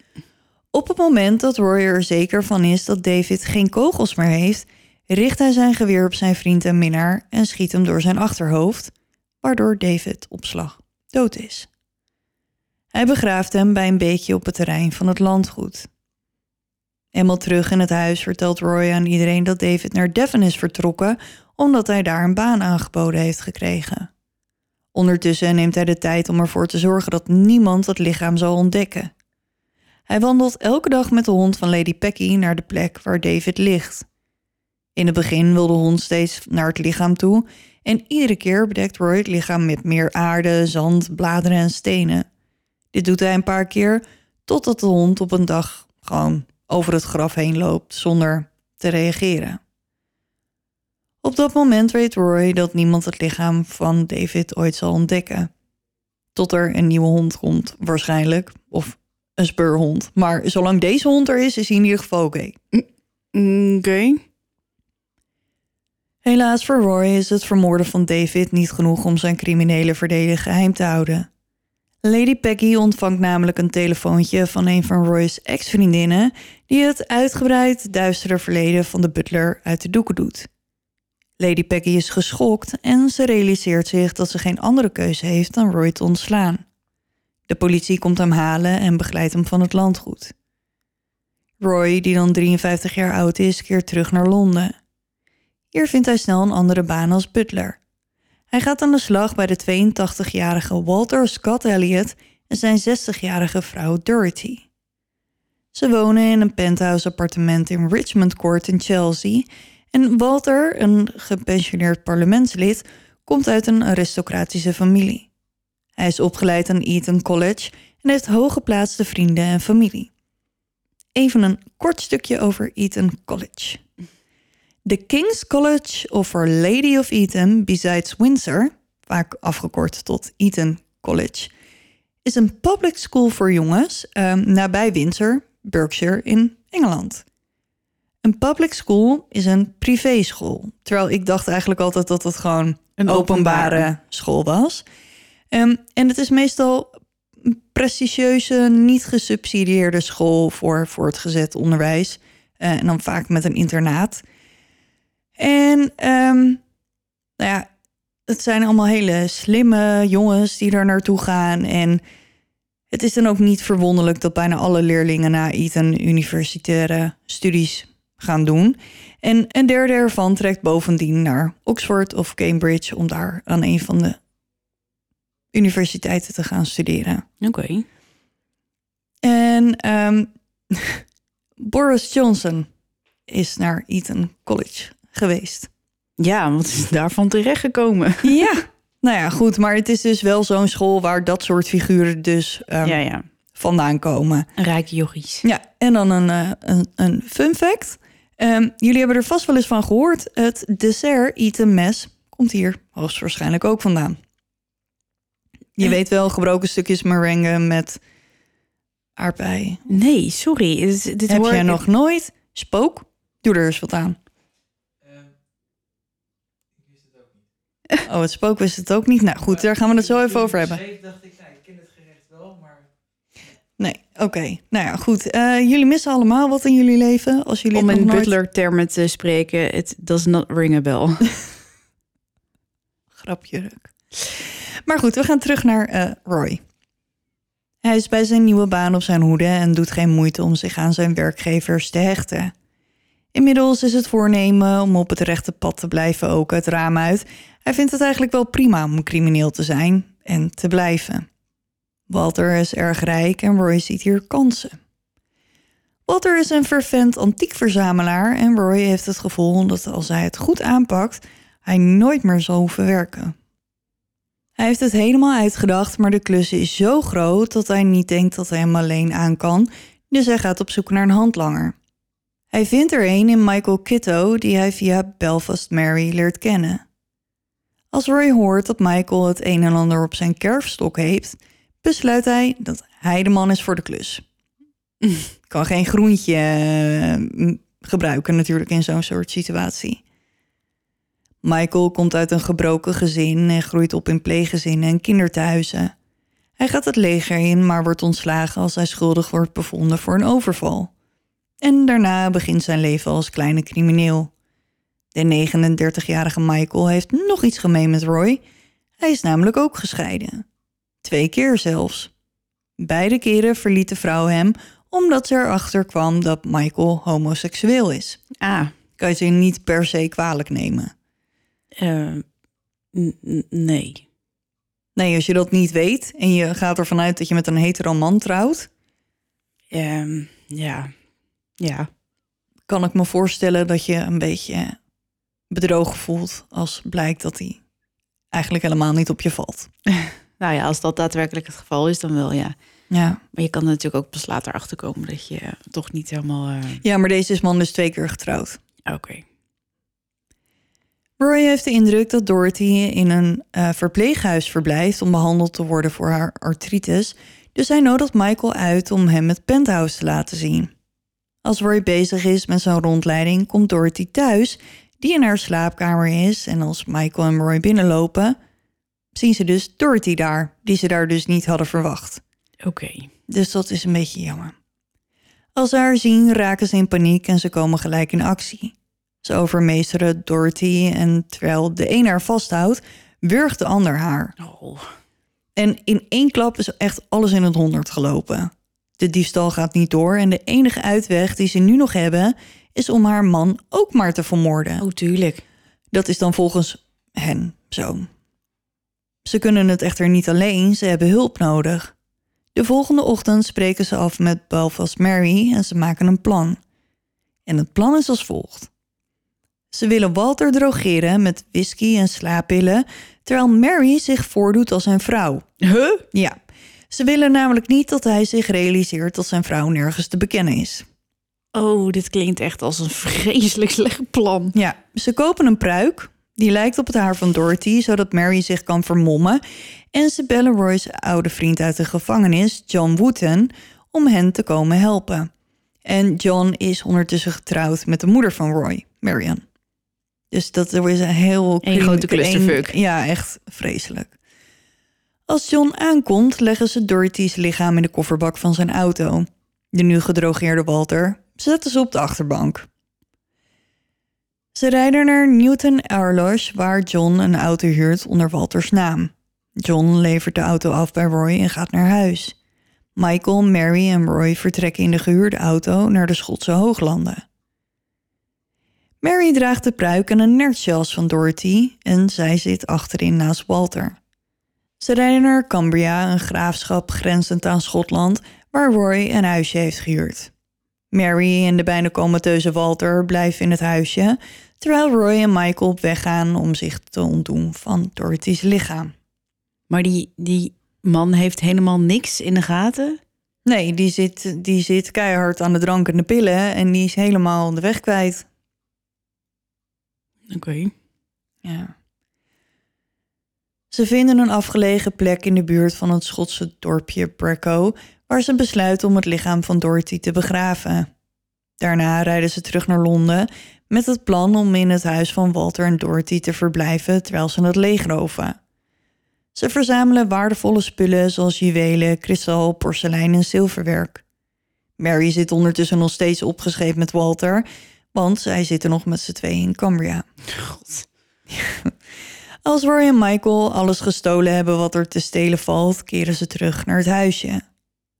Speaker 2: Op het moment dat Roy er zeker van is dat David geen kogels meer heeft, richt hij zijn geweer op zijn vriend en minnaar en schiet hem door zijn achterhoofd, waardoor David op slag dood is. Hij begraaft hem bij een beekje op het terrein van het landgoed. Eenmaal terug in het huis vertelt Roy aan iedereen dat David naar Devon is vertrokken omdat hij daar een baan aangeboden heeft gekregen. Ondertussen neemt hij de tijd om ervoor te zorgen dat niemand het lichaam zal ontdekken. Hij wandelt elke dag met de hond van Lady Pecky naar de plek waar David ligt. In het begin wil de hond steeds naar het lichaam toe en iedere keer bedekt Roy het lichaam met meer aarde, zand, bladeren en stenen. Dit doet hij een paar keer Totdat de hond op een dag gewoon over het graf heen loopt zonder te reageren. Op dat moment weet Roy dat niemand het lichaam van David ooit zal ontdekken. Tot er een nieuwe hond komt, waarschijnlijk. Of een speurhond. Maar zolang deze hond er is, is hij in ieder geval oké.
Speaker 1: Oké.
Speaker 2: Helaas voor Roy is het vermoorden van David niet genoeg om zijn criminele verleden geheim te houden. Lady Peggy ontvangt namelijk een telefoontje van een van Roy's ex-vriendinnen die het uitgebreid duistere verleden van de butler uit de doeken doet. Lady Peggy is geschokt en ze realiseert zich dat ze geen andere keuze heeft dan Roy te ontslaan. De politie komt hem halen en begeleidt hem van het landgoed. Roy, die dan 53 jaar oud is, keert terug naar Londen. Hier vindt hij snel een andere baan als butler. Hij gaat aan de slag bij de 82-jarige Walter Scott Elliot en zijn 60-jarige vrouw Dorothy. Ze wonen in een penthouse appartement in Richmond Court in Chelsea en Walter, een gepensioneerd parlementslid, komt uit een aristocratische familie. Hij is opgeleid aan Eton College en heeft hooggeplaatste vrienden en familie. Even een kort stukje over Eton College. De King's College of Our Lady of Eton besides Windsor, vaak afgekort tot Eton College, is een public school voor jongens um, nabij Windsor, Berkshire in Engeland. Een public school is een privéschool. Terwijl ik dacht eigenlijk altijd dat het gewoon een openbare, school was. Um, en het is meestal een prestigieuze, niet gesubsidieerde school voor voortgezet onderwijs. Uh, en dan vaak met een internaat. En um, nou ja, het zijn allemaal hele slimme jongens die daar naartoe gaan. En het is dan ook niet verwonderlijk dat bijna alle leerlingen na Eton universitaire studies gaan doen. En een derde ervan trekt bovendien naar Oxford of Cambridge om daar aan een van de universiteiten te gaan studeren.
Speaker 1: Oké.
Speaker 2: En um, *laughs* Boris Johnson is naar Eton College geweest.
Speaker 1: Ja, wat is daarvan terechtgekomen? *laughs*
Speaker 2: Ja, nou ja, goed. Maar het is dus wel zo'n school waar dat soort figuren dus um,
Speaker 1: ja, ja.
Speaker 2: vandaan komen.
Speaker 1: Rijke jochies.
Speaker 2: Ja, en dan een, uh, een, een fun fact. Um, jullie hebben er vast wel eens van gehoord. Het dessert Eton mes komt hier hoogstwaarschijnlijk ook vandaan. Je
Speaker 1: Eh.
Speaker 2: weet wel, gebroken stukjes merengue met aardbei.
Speaker 1: Nee, sorry. Dit, dit
Speaker 2: Heb
Speaker 1: hoor
Speaker 2: jij nog nooit? Spook? Doe er eens wat aan. *laughs* Oh, het spook wist het ook niet. Nou goed, daar gaan we het zo even over hebben.
Speaker 4: dacht ik, nou, ik ken het gerecht wel, maar...
Speaker 2: Nee, oké. Nou ja, goed. Eh, jullie missen allemaal wat in jullie leven. Als jullie
Speaker 1: Om
Speaker 2: het
Speaker 1: in
Speaker 2: nooit...
Speaker 1: butler-termen te spreken, it does not ring a bell. *laughs*
Speaker 2: Grapjurk. Maar goed, we gaan terug naar eh, Roy. Hij is bij zijn nieuwe baan op zijn hoede en doet geen moeite om zich aan zijn werkgevers te hechten. Inmiddels is het voornemen om op het rechte pad te blijven ook het raam uit. Hij vindt het eigenlijk wel prima om crimineel te zijn en te blijven. Walter is erg rijk en Roy ziet hier kansen. Walter is een fervent antiekverzamelaar en Roy heeft het gevoel dat als hij het goed aanpakt, hij nooit meer zal hoeven werken. Hij heeft het helemaal uitgedacht, maar de klus is zo groot dat hij niet denkt dat hij hem alleen aan kan, dus hij gaat op zoek naar een handlanger. Hij vindt er een in Michael Kitto, die hij via Belfast Mary leert kennen. Als Roy hoort dat Michael het een en ander op zijn kerfstok heeft, besluit hij dat hij de man is voor de klus. *laughs* kan geen groentje eh, gebruiken natuurlijk in zo'n soort situatie. Michael komt uit een gebroken gezin en groeit op in pleeggezinnen en kinderthuizen. Hij gaat het leger in, maar wordt ontslagen als hij schuldig wordt bevonden voor een overval. En daarna begint zijn leven als kleine crimineel. De 39-jarige Michael heeft nog iets gemeen met Roy. Hij is namelijk ook gescheiden. Twee keer zelfs. Beide keren verliet de vrouw hem omdat ze erachter kwam dat Michael homoseksueel is.
Speaker 1: Ah,
Speaker 2: Kan je ze niet per se kwalijk nemen.
Speaker 1: eh, nee.
Speaker 2: Nee, als je dat niet weet en je gaat ervan uit dat je met een hetero man trouwt,
Speaker 1: Ehm, ja. Ja.
Speaker 2: kan ik me voorstellen dat je een beetje bedrogen voelt als blijkt dat hij eigenlijk helemaal niet op je valt. *laughs*
Speaker 1: Nou ja, als dat daadwerkelijk het geval is, dan wel ja.
Speaker 2: Ja.
Speaker 1: Maar je kan er natuurlijk ook pas later achter komen dat je toch niet helemaal. eh,
Speaker 2: ja, maar deze is man dus twee keer getrouwd.
Speaker 1: Oké.
Speaker 2: Roy heeft de indruk dat Dorothy in een eh, verpleeghuis verblijft om behandeld te worden voor haar artritis. Dus hij nodigt Michael uit om hem het penthouse te laten zien. Als Roy bezig is met zijn rondleiding, komt Dorothy thuis, die in haar slaapkamer is. En als Michael en Roy binnenlopen, zien ze dus Dorothy daar, die ze daar dus niet hadden verwacht.
Speaker 1: Oké.
Speaker 2: Dus dat is een beetje jammer. Als ze haar zien, raken ze in paniek en ze komen gelijk in actie. Ze overmeesteren Dorothy en terwijl de een haar vasthoudt, wurgt de ander haar.
Speaker 1: Oh.
Speaker 2: En in één klap is echt alles in het honderd gelopen. De diefstal gaat niet door en de enige uitweg die ze nu nog hebben... is om haar man ook maar te vermoorden.
Speaker 1: oh, tuurlijk.
Speaker 2: Dat is dan volgens hen zo. Ze kunnen het echter niet alleen, ze hebben hulp nodig. De volgende ochtend spreken ze af met Belfast Mary en ze maken een plan. En het plan is als volgt. Ze willen Walter drogeren met whisky en slaappillen, terwijl Mary zich voordoet als zijn vrouw.
Speaker 1: Huh?
Speaker 2: Ja, ze willen namelijk niet dat hij zich realiseert dat zijn vrouw nergens te bekennen is.
Speaker 1: Oh, dit klinkt echt als een vreselijk slecht plan.
Speaker 2: Ja, ze kopen een pruik. Die lijkt op het haar van Dorothy, zodat Mary zich kan vermommen. En ze bellen Roy's oude vriend uit de gevangenis, John Wooten, om hen te komen helpen. En John is ondertussen getrouwd met de moeder van Roy, Marian. Dus dat is een heel...
Speaker 1: Eén grote
Speaker 2: een-
Speaker 1: clusterfuck.
Speaker 2: ja, echt vreselijk. Als John aankomt, leggen ze Dorothy's lichaam in de kofferbak van zijn auto. De nu gedrogeerde Walter zetten ze op de achterbank. Ze rijden naar Newton Airlosh, waar John een auto huurt onder Walters naam. John levert de auto af bij Roy en gaat naar huis. Michael, Mary en Roy vertrekken in de gehuurde auto naar de Schotse hooglanden. Mary draagt de pruik en een nertjas van Dorothy en zij zit achterin naast Walter. Ze rijden naar Cambria, een graafschap grenzend aan Schotland, waar Roy een huisje heeft gehuurd. Mary en de bijna comateuze Walter blijven in het huisje, terwijl Roy en Michael op weg gaan om zich te ontdoen van Dorothy's lichaam.
Speaker 1: Maar die, die man heeft helemaal niks in de gaten.
Speaker 2: Nee, die zit, die zit keihard aan de drank en de pillen en die is helemaal de weg kwijt.
Speaker 1: Oké.
Speaker 2: Ja. Ze vinden een afgelegen plek in de buurt van het Schotse dorpje Brecco, waar ze besluiten om het lichaam van Dorothy te begraven. Daarna rijden ze terug naar Londen met het plan om in het huis van Walter en Dorothy te verblijven terwijl ze het leegroven. Ze verzamelen waardevolle spullen zoals juwelen, kristal, porselein en zilverwerk. Mary zit ondertussen nog steeds opgescheept met Walter, want zij zitten nog met z'n tweeën in Cambria.
Speaker 1: God.
Speaker 2: Als Roy en Michael alles gestolen hebben wat er te stelen valt, keren ze terug naar het huisje.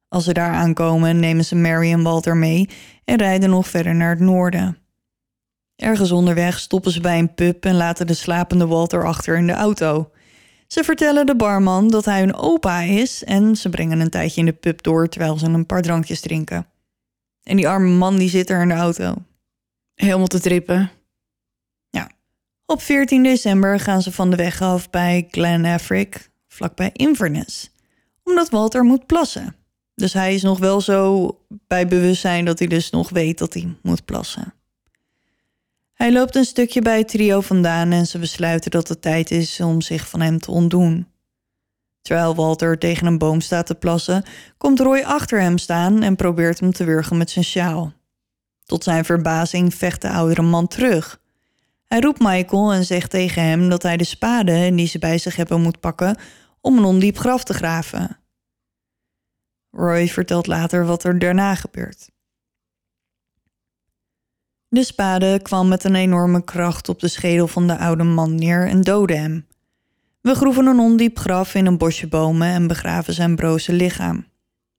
Speaker 2: Als ze daar aankomen, nemen ze Mary en Walter mee en rijden nog verder naar het noorden. Ergens onderweg stoppen ze bij een pub en laten de slapende Walter achter in de auto. Ze vertellen de barman dat hij hun opa is en ze brengen een tijdje in de pub door terwijl ze een paar drankjes drinken. En die arme man die zit er in de auto.
Speaker 1: Helemaal te trippen.
Speaker 2: Op 14 december gaan ze van de weg af bij Glen Affric, vlakbij Inverness. Omdat Walter moet plassen. Dus hij is nog wel zo bij bewustzijn dat hij dus nog weet dat hij moet plassen. Hij loopt een stukje bij het trio vandaan en ze besluiten dat het tijd is om zich van hem te ontdoen. Terwijl Walter tegen een boom staat te plassen, komt Roy achter hem staan en probeert hem te wurgen met zijn sjaal. Tot zijn verbazing vecht de oudere man terug. Hij roept Michael en zegt tegen hem dat hij de spade die ze bij zich hebben moet pakken om een ondiep graf te graven. Roy vertelt later wat er daarna gebeurt. De spade kwam met een enorme kracht op de schedel van de oude man neer en doodde hem. We groeven een ondiep graf in een bosje bomen en begraven zijn broze lichaam.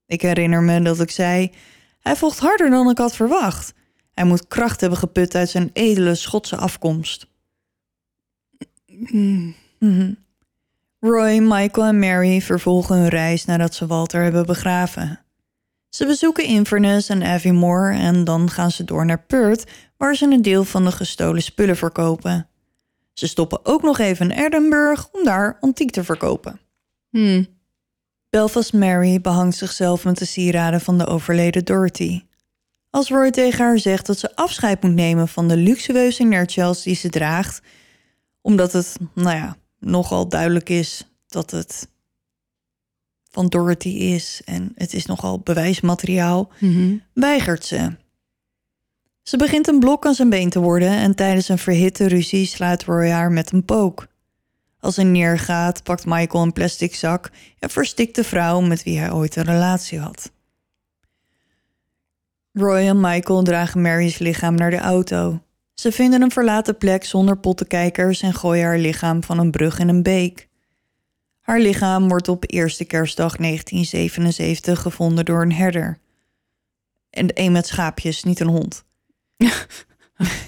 Speaker 2: Ik herinner me dat ik zei: Hij vocht harder dan ik had verwacht. Hij moet kracht hebben geput uit zijn edele Schotse afkomst. Mhm. Roy, Michael en Mary vervolgen hun reis nadat ze Walter hebben begraven. Ze bezoeken Inverness en Aviemore en dan gaan ze door naar Perth, waar ze een deel van de gestolen spullen verkopen. Ze stoppen ook nog even in Edinburgh om daar antiek te verkopen.
Speaker 1: Hmm.
Speaker 2: Belfast Mary behangt zichzelf met de sieraden van de overleden Dorothy. Als Roy tegen haar zegt dat ze afscheid moet nemen van de luxueuze nerdshell die ze draagt, omdat het, nou ja, nogal duidelijk is dat het van Dorothy is en het is nogal bewijsmateriaal, weigert ze. Ze begint een blok aan zijn been te worden en tijdens een verhitte ruzie slaat Roy haar met een pook. Als hij neergaat, pakt Michael een plastic zak en verstikt de vrouw met wie hij ooit een relatie had. Roy en Michael dragen Mary's lichaam naar de auto. Ze vinden een verlaten plek zonder pottenkijkers en gooien haar lichaam van een brug in een beek. Haar lichaam wordt op eerste kerstdag 1977 gevonden door een herder. En een met schaapjes, niet een hond. *laughs*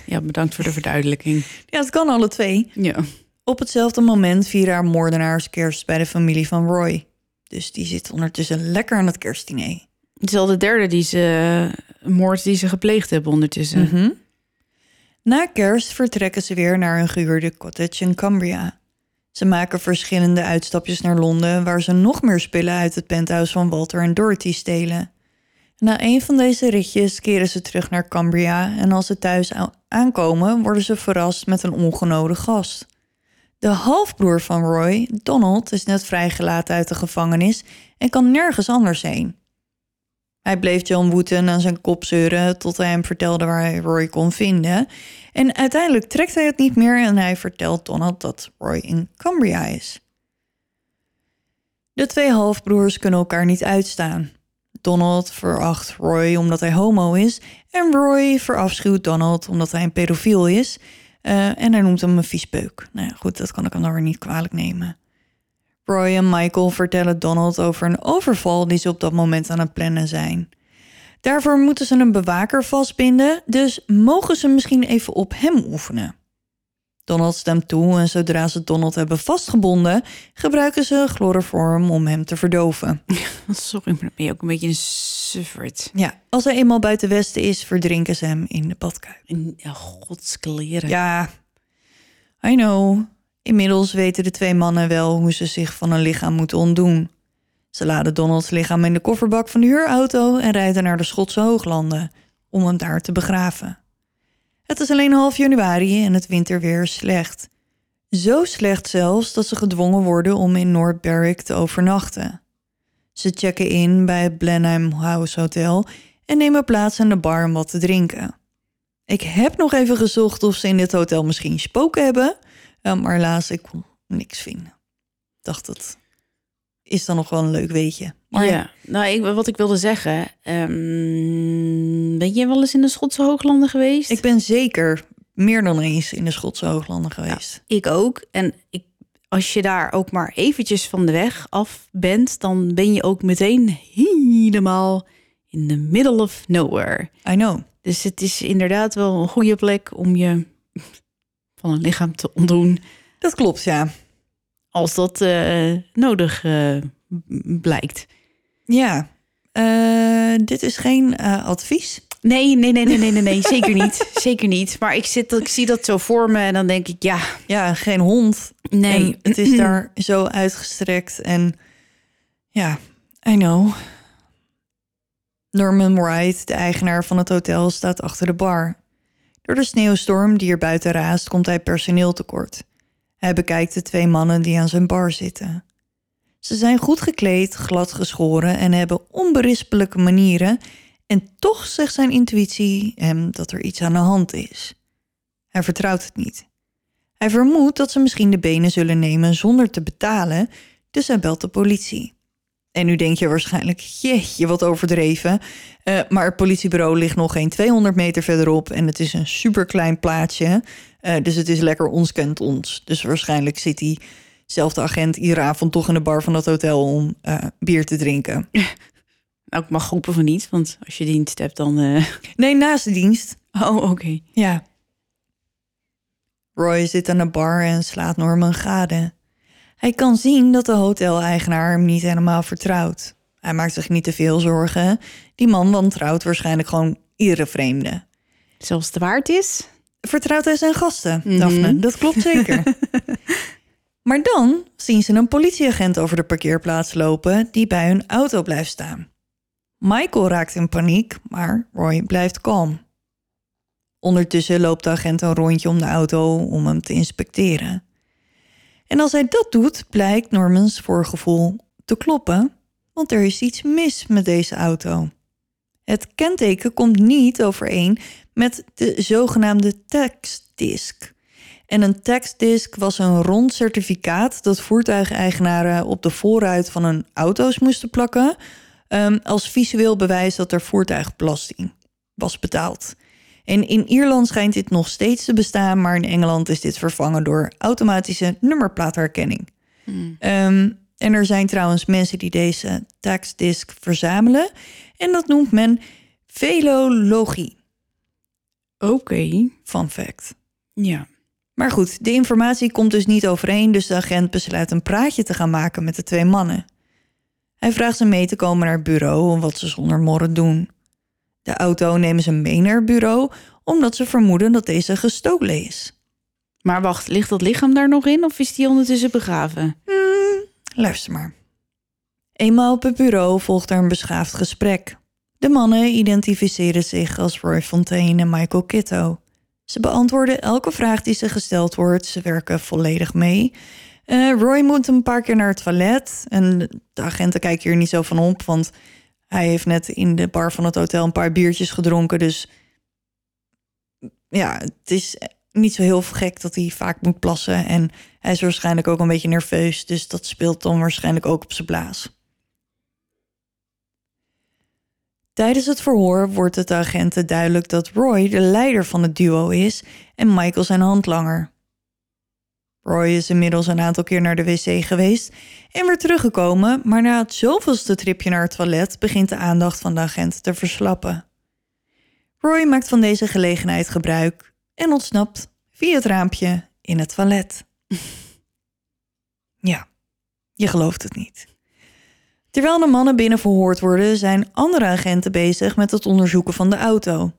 Speaker 1: Ja, bedankt voor de verduidelijking.
Speaker 2: Ja, het kan alle twee.
Speaker 1: Ja.
Speaker 2: Op hetzelfde moment vieren haar moordenaars kerst bij de familie van Roy. Dus die zit ondertussen lekker aan het kerstdiner.
Speaker 1: Het is al de derde die ze, moord die ze gepleegd hebben ondertussen.
Speaker 2: Mhm. Na kerst vertrekken ze weer naar een gehuurde cottage in Cumbria. Ze maken verschillende uitstapjes naar Londen, waar ze nog meer spullen uit het penthouse van Walter en Dorothy stelen. Na een van deze ritjes keren ze terug naar Cumbria en als ze thuis aankomen, worden ze verrast met een ongenode gast. De halfbroer van Roy, Donald, is net vrijgelaten uit de gevangenis en kan nergens anders heen. Hij bleef John Wooten aan zijn kop zeuren tot hij hem vertelde waar hij Roy kon vinden. En uiteindelijk trekt hij het niet meer en hij vertelt Donald dat Roy in Cumbria is. De twee halfbroers kunnen elkaar niet uitstaan. Donald veracht Roy omdat hij homo is en Roy verafschuwt Donald omdat hij een pedofiel is. Eh, en hij noemt hem een viespeuk. Nou ja, goed, dat kan ik hem dan weer niet kwalijk nemen. Roy en Michael vertellen Donald over een overval die ze op dat moment aan het plannen zijn. Daarvoor moeten ze een bewaker vastbinden, dus mogen ze misschien even op hem oefenen. Donald stemt toe en zodra ze Donald hebben vastgebonden, gebruiken ze chloroform om hem te verdoven. *laughs*
Speaker 1: Sorry, maar dan ben je ook een beetje een suffert.
Speaker 2: Ja, als hij eenmaal buiten Westen is, verdrinken ze hem in de badkuip.
Speaker 1: In ja, godskleren.
Speaker 2: Ja, I know. Inmiddels weten de twee mannen wel hoe ze zich van een lichaam moeten ontdoen. Ze laden Donalds lichaam in de kofferbak van de huurauto en rijden naar de Schotse hooglanden om hem daar te begraven. Het is alleen half januari en het winterweer is slecht. Zo slecht zelfs dat ze gedwongen worden om in North Berwick te overnachten. Ze checken in bij het Blenheim House Hotel en nemen plaats aan de bar om wat te drinken. Ik heb nog even gezocht of ze in dit hotel misschien spoken hebben, maar helaas, ik kon niks vinden. Ik dacht, dat is dan nog wel een leuk weetje. Maar
Speaker 1: ja. Nou, ik, wat ik wilde zeggen. ehm, ben je wel eens in de Schotse Hooglanden geweest?
Speaker 2: ik ben zeker meer dan eens in de Schotse hooglanden geweest.
Speaker 1: Ik ook. En ik, als je daar ook maar eventjes van de weg af bent, dan ben je ook meteen helemaal in the middle of nowhere.
Speaker 2: I know.
Speaker 1: Dus het is inderdaad wel een goede plek om je van een lichaam te ontdoen.
Speaker 2: Dat klopt, ja.
Speaker 1: Als dat eh, nodig eh, blijkt.
Speaker 2: Ja, Eh, dit is geen advies.
Speaker 1: Nee, nee, nee, nee, nee, nee, nee zeker niet. *laughs* Zeker niet. Maar ik, zit, ik zie dat zo voor me en dan denk ik, ja,
Speaker 2: Ja, geen hond.
Speaker 1: nee.
Speaker 2: En het is daar *clears throat* zo uitgestrekt en ja, I know. Norman Wright, de eigenaar van het hotel, staat achter de bar. Door de sneeuwstorm die er buiten raast, komt hij personeel tekort. Hij bekijkt de twee mannen die aan zijn bar zitten. Ze zijn goed gekleed, glad geschoren en hebben onberispelijke manieren. En toch zegt zijn intuïtie hem dat er iets aan de hand is. Hij vertrouwt het niet. Hij vermoedt dat ze misschien de benen zullen nemen zonder te betalen, dus hij belt de politie. En nu denk je waarschijnlijk, jeetje, wat overdreven. Eh, maar het politiebureau ligt nog geen 200 meter verderop en het is een superklein plaatsje. Eh, dus het is lekker ons kent ons. Dus waarschijnlijk zit diezelfde agent iedere avond toch in de bar van dat hotel om eh, bier te drinken. *laughs*
Speaker 1: Nou, ik mag hopen van niet, want als je dienst hebt, dan... *laughs*
Speaker 2: Nee, naast de dienst.
Speaker 1: Oh, oké.
Speaker 2: Ja. Roy zit aan de bar en slaat Norman gade. Hij kan zien dat de hoteleigenaar hem niet helemaal vertrouwt. Hij maakt zich niet te veel zorgen. Die man wantrouwt waarschijnlijk gewoon iedere vreemde.
Speaker 1: Zelfs het waard is?
Speaker 2: Vertrouwt hij zijn gasten,
Speaker 1: Mhm.
Speaker 2: Daphne? Dat klopt zeker. *laughs* Maar dan zien ze een politieagent over de parkeerplaats lopen die bij hun auto blijft staan. Michael raakt in paniek, maar Roy blijft kalm. Ondertussen loopt de agent een rondje om de auto om hem te inspecteren. En als hij dat doet, blijkt Normans voorgevoel te kloppen, want er is iets mis met deze auto. Het kenteken komt niet overeen met de zogenaamde taxdisc. En een taxdisc was een rond certificaat dat voertuigeigenaren op de voorruit van hun auto's moesten plakken, ehm, als visueel bewijs dat er voertuigbelasting was betaald. En in Ierland schijnt dit nog steeds te bestaan, maar in Engeland is dit vervangen door automatische nummerplaatherkenning. Ehm, en er zijn trouwens mensen die deze taxdisc verzamelen. En dat noemt men velologie.
Speaker 1: Oké.
Speaker 2: Fun fact.
Speaker 1: Ja.
Speaker 2: Maar goed, de informatie komt dus niet overeen, dus de agent besluit een praatje te gaan maken met de twee mannen. Hij vraagt ze mee te komen naar het bureau om wat ze zonder morren doen. De auto nemen ze mee naar het bureau omdat ze vermoeden dat deze gestolen is.
Speaker 1: Maar wacht, ligt dat lichaam daar nog in of is die ondertussen begraven?
Speaker 2: Luister maar. Eenmaal op het bureau volgt er een beschaafd gesprek. De mannen identificeren zich als Roy Fontaine en Michael Kitto. Ze beantwoorden elke vraag die ze gesteld wordt. Ze werken volledig mee. Eh, Roy moet een paar keer naar het toilet. En de agenten kijken hier niet zo van op, want hij heeft net in de bar van het hotel een paar biertjes gedronken. Dus ja, het is niet zo heel gek dat hij vaak moet plassen. En hij is waarschijnlijk ook een beetje nerveus. Dus dat speelt dan waarschijnlijk ook op zijn blaas. Tijdens het verhoor wordt het de agenten duidelijk dat Roy de leider van het duo is en Michael zijn handlanger. Roy is inmiddels een aantal keer naar de wc geweest en weer teruggekomen, maar na het zoveelste tripje naar het toilet begint de aandacht van de agent te verslappen. Roy maakt van deze gelegenheid gebruik en ontsnapt via het raampje in het toilet. *laughs* ja, je gelooft het niet. Terwijl de mannen binnen verhoord worden, zijn andere agenten bezig met het onderzoeken van de auto.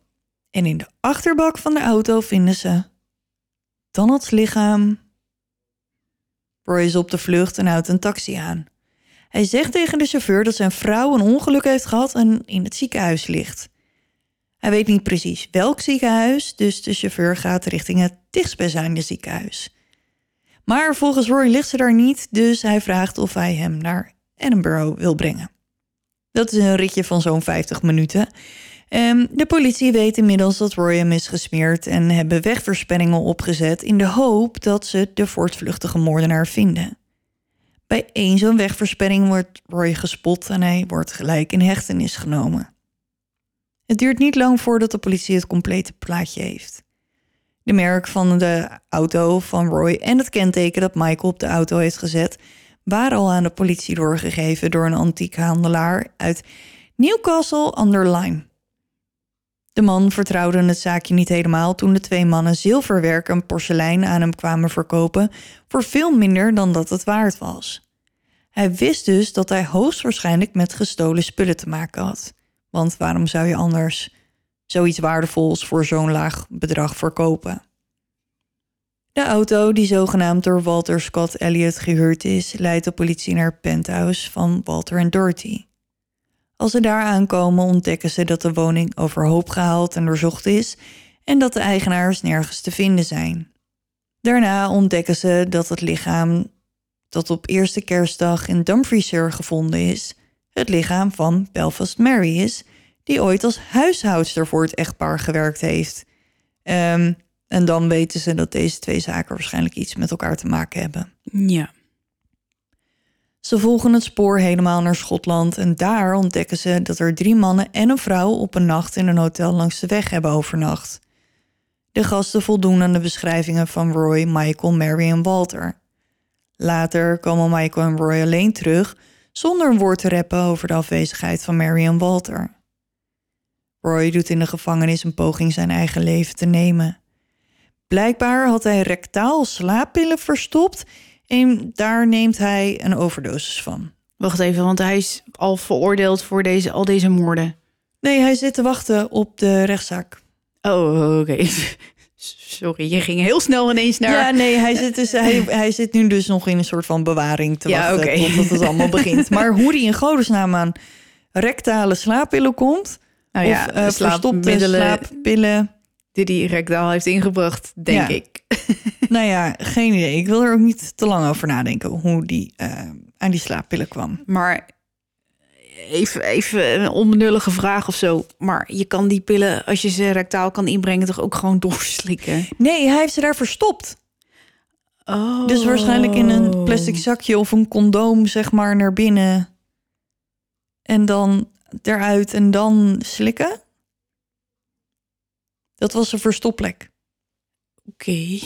Speaker 2: En in de achterbak van de auto vinden ze Donald's lichaam. Roy is op de vlucht en houdt een taxi aan. Hij zegt tegen de chauffeur dat zijn vrouw een ongeluk heeft gehad en in het ziekenhuis ligt. Hij weet niet precies welk ziekenhuis, dus de chauffeur gaat richting het dichtstbijzijnde ziekenhuis. Maar volgens Roy ligt ze daar niet, dus hij vraagt of hij hem naar Edinburgh wil brengen. Dat is een ritje van zo'n 50 minuten. Ehm, de politie weet inmiddels dat Roy hem is gesmeerd en hebben wegverspenningen opgezet in de hoop dat ze de voortvluchtige moordenaar vinden. Bij één zo'n wegversperring wordt Roy gespot en hij wordt gelijk in hechtenis genomen. Het duurt niet lang voordat de politie het complete plaatje heeft. De merk van de auto van Roy en het kenteken dat Michael op de auto heeft gezet waren al aan de politie doorgegeven door een antiekhandelaar uit Newcastle under Lyme. De man vertrouwde het zaakje niet helemaal toen de twee mannen zilverwerk en porselein aan hem kwamen verkopen voor veel minder dan dat het waard was. Hij wist dus dat hij hoogstwaarschijnlijk met gestolen spullen te maken had. Want waarom zou je anders zoiets waardevols voor zo'n laag bedrag verkopen? De auto, die zogenaamd door Walter Scott Elliott gehuurd is, leidt de politie naar het penthouse van Walter en Dorothy. Als ze daar aankomen, ontdekken ze dat de woning overhoop gehaald en doorzocht is en dat de eigenaars nergens te vinden zijn. Daarna ontdekken ze dat het lichaam dat op eerste kerstdag in Dumfriesshire gevonden is, het lichaam van Belfast Mary is, die ooit als huishoudster voor het echtpaar gewerkt heeft. Ehm, en dan weten ze dat deze twee zaken waarschijnlijk iets met elkaar te maken hebben.
Speaker 1: Ja.
Speaker 2: Ze volgen het spoor helemaal naar Schotland en daar ontdekken ze dat er drie mannen en een vrouw op een nacht in een hotel langs de weg hebben overnacht. De gasten voldoen aan de beschrijvingen van Roy, Michael, Mary en Walter. Later komen Michael en Roy alleen terug zonder een woord te reppen over de afwezigheid van Mary en Walter. Roy doet in de gevangenis een poging zijn eigen leven te nemen. Blijkbaar had hij rectaal slaappillen verstopt en daar neemt hij een overdosis van.
Speaker 1: Wacht even, want hij is al veroordeeld voor deze, al deze moorden.
Speaker 2: Nee, hij zit te wachten op de rechtszaak.
Speaker 1: Oh, oké. *laughs* Sorry, je ging heel snel ineens naar...
Speaker 2: Ja, nee, hij zit, dus, hij, hij zit nu dus nog in een soort van bewaring te
Speaker 1: Ja,
Speaker 2: wachten
Speaker 1: oké.
Speaker 2: totdat het allemaal begint. *laughs* Maar hoe die in godesnaam aan rectale slaappillen komt...
Speaker 1: nou ja,
Speaker 2: of eh, verstopte
Speaker 1: slaapmiddelen
Speaker 2: slaappillen...
Speaker 1: die die rectaal heeft ingebracht, denk
Speaker 2: Ja.
Speaker 1: ik. *laughs*
Speaker 2: Nou ja, geen idee. Ik wil er ook niet te lang over nadenken hoe die eh, aan die slaappillen kwam.
Speaker 1: Maar even, even een onbenullige vraag of zo. Maar je kan die pillen, als je ze rectaal kan inbrengen, toch ook gewoon *laughs* doorslikken?
Speaker 2: Nee, hij heeft ze daar verstopt.
Speaker 1: Oh.
Speaker 2: Dus waarschijnlijk in een plastic zakje of een condoom, zeg maar, naar binnen. En dan eruit en dan slikken. Dat was zijn verstopplek.
Speaker 1: Oké.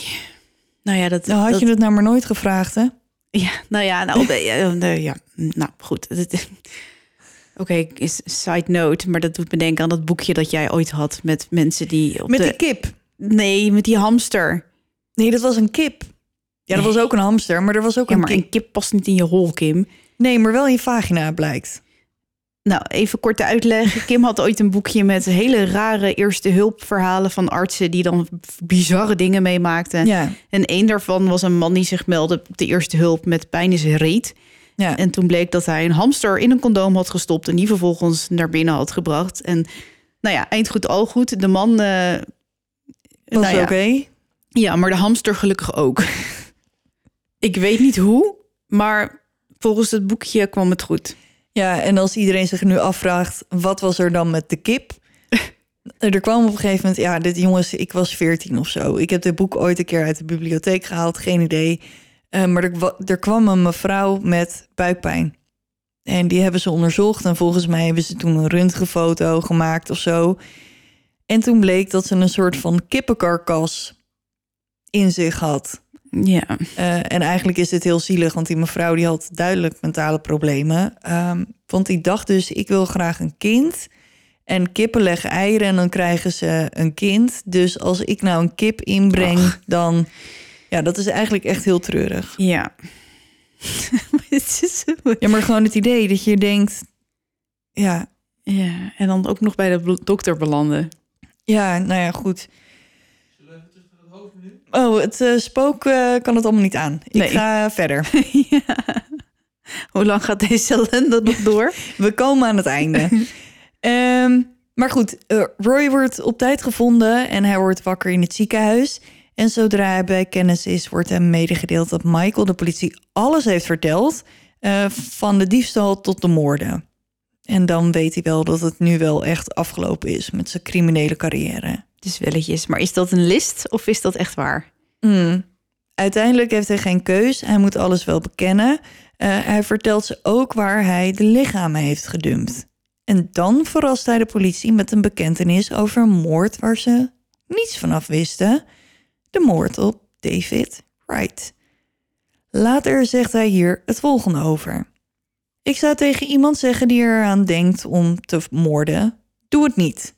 Speaker 1: Nou ja, dat...
Speaker 2: Nou had
Speaker 1: dat-
Speaker 2: je het nou maar nooit gevraagd, hè?
Speaker 1: Ja, nou ja, nou, nee, ja, nou goed. *laughs* Oké, is side note, maar dat doet me denken aan dat boekje dat jij ooit had met mensen die op
Speaker 2: Met
Speaker 1: de...
Speaker 2: die kip.
Speaker 1: Nee, met die hamster.
Speaker 2: Nee, dat was een kip. Ja, dat
Speaker 1: Nee.
Speaker 2: was ook een hamster, maar er was ook
Speaker 1: Ja,
Speaker 2: een
Speaker 1: maar
Speaker 2: kip.
Speaker 1: een kip past niet in je hol, Kim.
Speaker 2: Nee, maar wel in je vagina blijkt.
Speaker 1: Nou, even korte uitleg. Kim had ooit een boekje met hele rare eerste hulpverhalen van artsen die dan bizarre dingen meemaakten.
Speaker 2: Ja,
Speaker 1: En één daarvan was een man die zich meldde op de eerste hulp met pijn in zijn reet.
Speaker 2: ja.
Speaker 1: En toen bleek dat hij een hamster in een condoom had gestopt en die vervolgens naar binnen had gebracht. En nou ja, eind goed, al goed. De man. eh,
Speaker 2: was
Speaker 1: nou ja,
Speaker 2: oké.
Speaker 1: Ja, maar de hamster gelukkig ook. *laughs* Ik weet niet hoe, maar volgens het boekje kwam het goed.
Speaker 2: Ja, en als iedereen zich nu afvraagt, wat was er dan met de kip? *laughs* er kwam op een gegeven moment, ja, dit jongens, ik was 14 of zo. Ik heb dit boek ooit een keer uit de bibliotheek gehaald, geen idee. Eh, maar er, er kwam een mevrouw met buikpijn. En die hebben ze onderzocht. En volgens mij hebben ze toen een röntgenfoto gemaakt of zo. En toen bleek dat ze een soort van kippenkarkas in zich had.
Speaker 1: Ja,
Speaker 2: Eh, en eigenlijk is dit heel zielig, want die mevrouw die had duidelijk mentale problemen. Ehm, want die dacht dus, ik wil graag een kind. En kippen leggen eieren en dan krijgen ze een kind. Dus als ik nou een kip inbreng, dan... Ja, dat is eigenlijk echt heel treurig.
Speaker 1: ja. *laughs*
Speaker 2: Ja, maar gewoon het idee dat je denkt... Ja,
Speaker 1: ja, en dan ook nog bij de dokter belanden.
Speaker 2: ja nou ja, goed.
Speaker 4: Zullen we even terug naar het hoofdmenu?
Speaker 2: Oh, het eh, spook eh, kan het allemaal niet aan. Ik
Speaker 1: Nee.
Speaker 2: ga verder. *laughs*
Speaker 1: ja. Hoe lang gaat deze ellende nog door? *laughs*
Speaker 2: We komen aan het einde. *laughs* Ehm, maar goed, eh, Roy wordt op tijd gevonden en hij wordt wakker in het ziekenhuis. En zodra hij bij kennis is, wordt hem medegedeeld dat Michael de politie alles heeft verteld. van de diefstal tot de moorden. En dan weet hij wel dat het nu wel echt afgelopen is met zijn criminele carrière.
Speaker 1: Welletjes. Maar is dat een list of is dat echt waar?
Speaker 2: Hmm. Uiteindelijk heeft hij geen keus. Hij moet alles wel bekennen. Eh, hij vertelt ze ook waar hij de lichamen heeft gedumpt. En dan verrast hij de politie met een bekentenis over een moord waar ze niets vanaf wisten. De moord op David Wright. Later zegt hij hier het volgende over. Ik zou tegen iemand zeggen die eraan denkt om te moorden, doe het niet.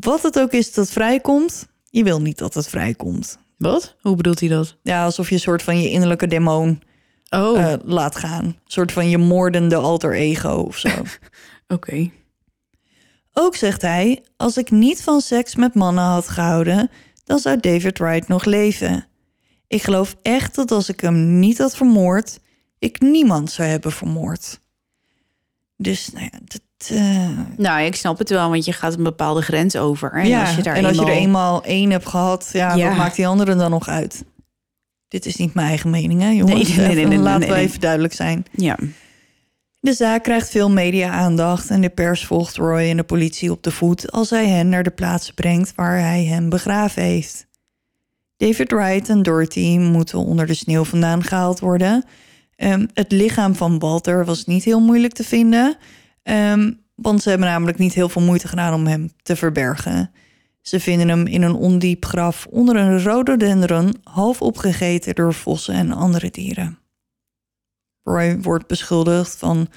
Speaker 2: Wat het ook is dat vrijkomt, je wil niet dat het vrijkomt.
Speaker 1: Wat? Hoe bedoelt hij dat?
Speaker 2: Ja, alsof je een soort van je innerlijke demon
Speaker 1: Oh,
Speaker 2: eh, laat gaan. Een soort van je moordende alter ego of zo. *laughs*
Speaker 1: oké.
Speaker 2: Ook zegt hij: Als ik niet van seks met mannen had gehouden, dan zou David Wright nog leven. Ik geloof echt dat als ik hem niet had vermoord, ik niemand zou hebben vermoord. Dus, nou ja, dat. eh,
Speaker 1: Nou, ik snap het wel, want je gaat een bepaalde grens over. En
Speaker 2: ja,
Speaker 1: als je daar
Speaker 2: en als je er
Speaker 1: eenmaal-
Speaker 2: eenmaal één hebt gehad, ja,
Speaker 1: Ja.
Speaker 2: wat maakt die andere dan nog uit? Dit is niet mijn eigen mening, hè, jongens?
Speaker 1: Nee, nee, nee, nee,
Speaker 2: Laten we even duidelijk zijn.
Speaker 1: Ja,
Speaker 2: De zaak krijgt veel media-aandacht en de pers volgt Roy en de politie op de voet als hij hen naar de plaats brengt waar hij hem begraven heeft. David Wright en Dorothy moeten onder de sneeuw vandaan gehaald worden. Ehm, het lichaam van Walter was niet heel moeilijk te vinden, ehm, want ze hebben namelijk niet heel veel moeite gedaan om hem te verbergen. Ze vinden hem in een ondiep graf onder een rhododendron, half opgegeten door vossen en andere dieren. Roy wordt beschuldigd van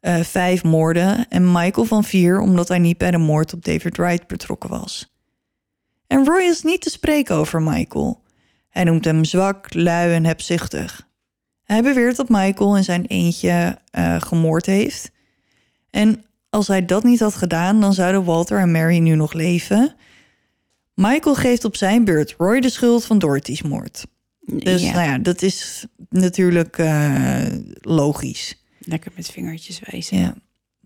Speaker 2: eh, vijf moorden en Michael van vier omdat hij niet bij de moord op David Wright betrokken was. En Roy is niet te spreken over Michael. Hij noemt hem zwak, lui en hebzuchtig. Hij beweert dat Michael in zijn eentje eh, gemoord heeft. En als hij dat niet had gedaan, dan zouden Walter en Mary nu nog leven. Michael geeft op zijn beurt Roy de schuld van Dorothy's moord. Dus
Speaker 1: ja,
Speaker 2: nou ja, dat is natuurlijk eh, logisch.
Speaker 1: lekker met vingertjes wijzen.
Speaker 2: Ja.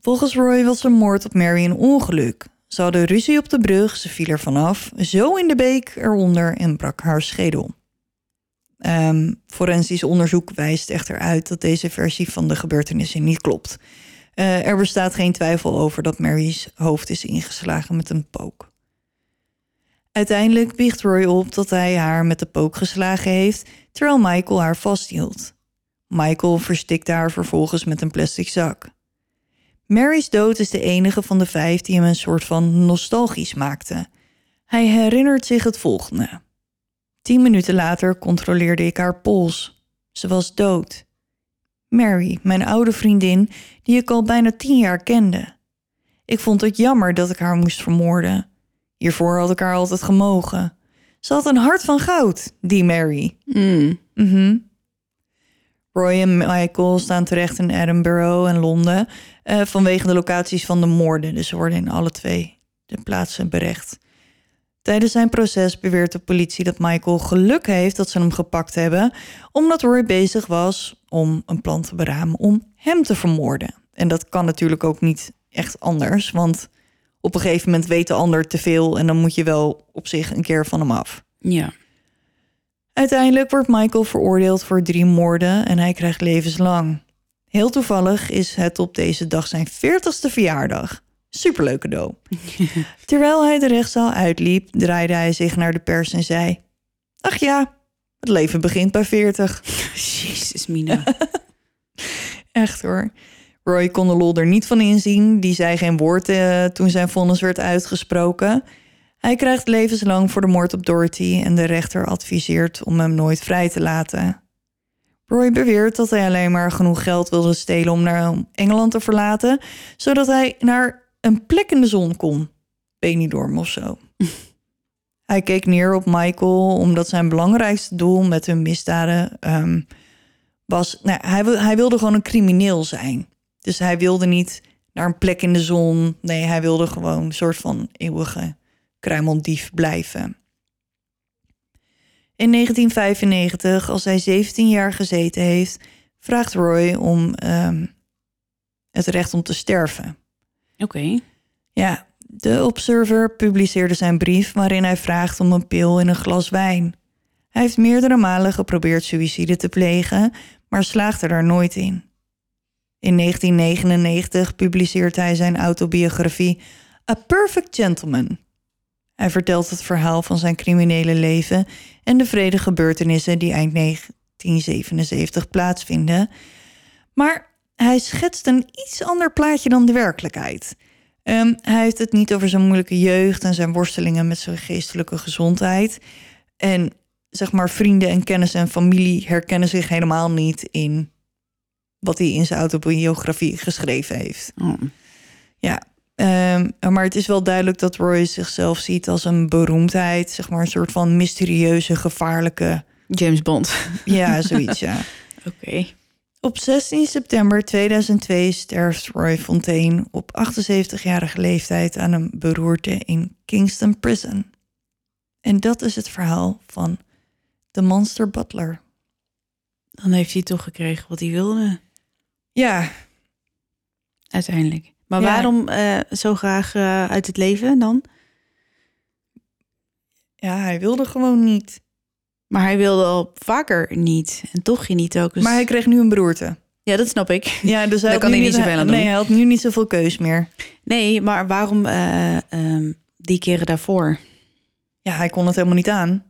Speaker 2: Volgens Roy was een moord op Mary een ongeluk. Ze hadden ruzie op de brug, ze viel er vanaf, zo in de beek eronder en brak haar schedel. Ehm, forensisch onderzoek wijst echter uit dat deze versie van de gebeurtenissen niet klopt. Eh, er bestaat geen twijfel over dat Mary's hoofd is ingeslagen met een pook. Uiteindelijk biecht Roy op dat hij haar met de pook geslagen heeft, terwijl Michael haar vasthield. Michael verstikte haar vervolgens met een plastic zak. Mary's dood is de enige van de vijf die hem een soort van nostalgisch maakte. Hij herinnert zich het volgende. Tien minuten later controleerde ik haar pols. Ze was dood. Mary, mijn oude vriendin, die ik al bijna tien jaar kende. Ik vond het jammer dat ik haar moest vermoorden. Hiervoor had ik haar altijd gemogen. Ze had een hart van goud, die Mary.
Speaker 1: Mm.
Speaker 2: Mhm. Roy en Michael staan terecht in Edinburgh en Londen eh, vanwege de locaties van de moorden. Dus ze worden in alle twee de plaatsen berecht. Tijdens zijn proces beweert de politie dat Michael geluk heeft dat ze hem gepakt hebben, omdat Roy bezig was om een plan te beramen om hem te vermoorden. En dat kan natuurlijk ook niet echt anders, want op een gegeven moment weet de ander te veel en dan moet je wel op zich een keer van hem af.
Speaker 1: Ja.
Speaker 2: Uiteindelijk wordt Michael veroordeeld voor drie moorden en hij krijgt levenslang. Heel toevallig is het op deze dag zijn 40ste verjaardag. Superleuk cadeau. *laughs* Terwijl hij de rechtszaal uitliep, draaide hij zich naar de pers en zei: Ach ja, het leven begint bij 40. *laughs*
Speaker 1: Jezus, Mina. *laughs*
Speaker 2: Echt hoor. Roy kon de lol er niet van inzien. Die zei geen woord eh, toen zijn vonnis werd uitgesproken. Hij krijgt levenslang voor de moord op Dorothy en de rechter adviseert om hem nooit vrij te laten. Roy beweert dat hij alleen maar genoeg geld wilde stelen om naar Engeland te verlaten, zodat hij naar een plek in de zon kon. Benidorm of zo. *laughs* hij keek neer op Michael omdat zijn belangrijkste doel met hun misdaden ehm, was. Nou, hij, hij wilde gewoon een crimineel zijn. Dus hij wilde niet naar een plek in de zon. Nee, hij wilde gewoon een soort van eeuwige kruimeldief blijven. In 1995, als hij 17 jaar gezeten heeft, vraagt Roy om ehm, het recht om te sterven.
Speaker 1: Oké.
Speaker 2: Ja, de Observer publiceerde zijn brief waarin hij vraagt om een pil in een glas wijn. Hij heeft meerdere malen geprobeerd suïcide te plegen, maar slaagde daar nooit in. In 1999 publiceert hij zijn autobiografie A Perfect Gentleman. Hij vertelt het verhaal van zijn criminele leven en de vrede gebeurtenissen die eind 1977 plaatsvinden. Maar hij schetst een iets ander plaatje dan de werkelijkheid. Ehm, hij heeft het niet over zijn moeilijke jeugd en zijn worstelingen met zijn geestelijke gezondheid. En zeg maar, vrienden en kennis en familie herkennen zich helemaal niet in wat hij in zijn autobiografie geschreven heeft.
Speaker 1: Oh.
Speaker 2: Ja, ehm, maar het is wel duidelijk dat Roy zichzelf ziet als een beroemdheid, zeg maar een soort van mysterieuze, gevaarlijke,
Speaker 1: James Bond.
Speaker 2: ja, zoiets, ja. *laughs*
Speaker 1: Oké.
Speaker 2: Op 16 september 2002 sterft Roy Fontaine op 78-jarige leeftijd aan een beroerte in Kingston Prison. En dat is het verhaal van de Monster Butler.
Speaker 1: Dan heeft hij toch gekregen wat hij wilde,
Speaker 2: Ja,
Speaker 1: uiteindelijk. Maar
Speaker 2: Ja.
Speaker 1: waarom eh, zo graag eh, uit het leven dan?
Speaker 2: ja, hij wilde gewoon niet.
Speaker 1: Maar hij wilde al vaker niet. En toch ging niet ook. Dus...
Speaker 2: Maar hij kreeg nu een beroerte.
Speaker 1: Ja, dat snap ik.
Speaker 2: Ja, dus hij *laughs*
Speaker 1: Daar kan hij niet zoveel aan doen.
Speaker 2: Nee, hij had nu niet zoveel keus meer.
Speaker 1: Nee, maar waarom eh, ehm, die keren daarvoor?
Speaker 2: Ja, hij kon het helemaal niet aan.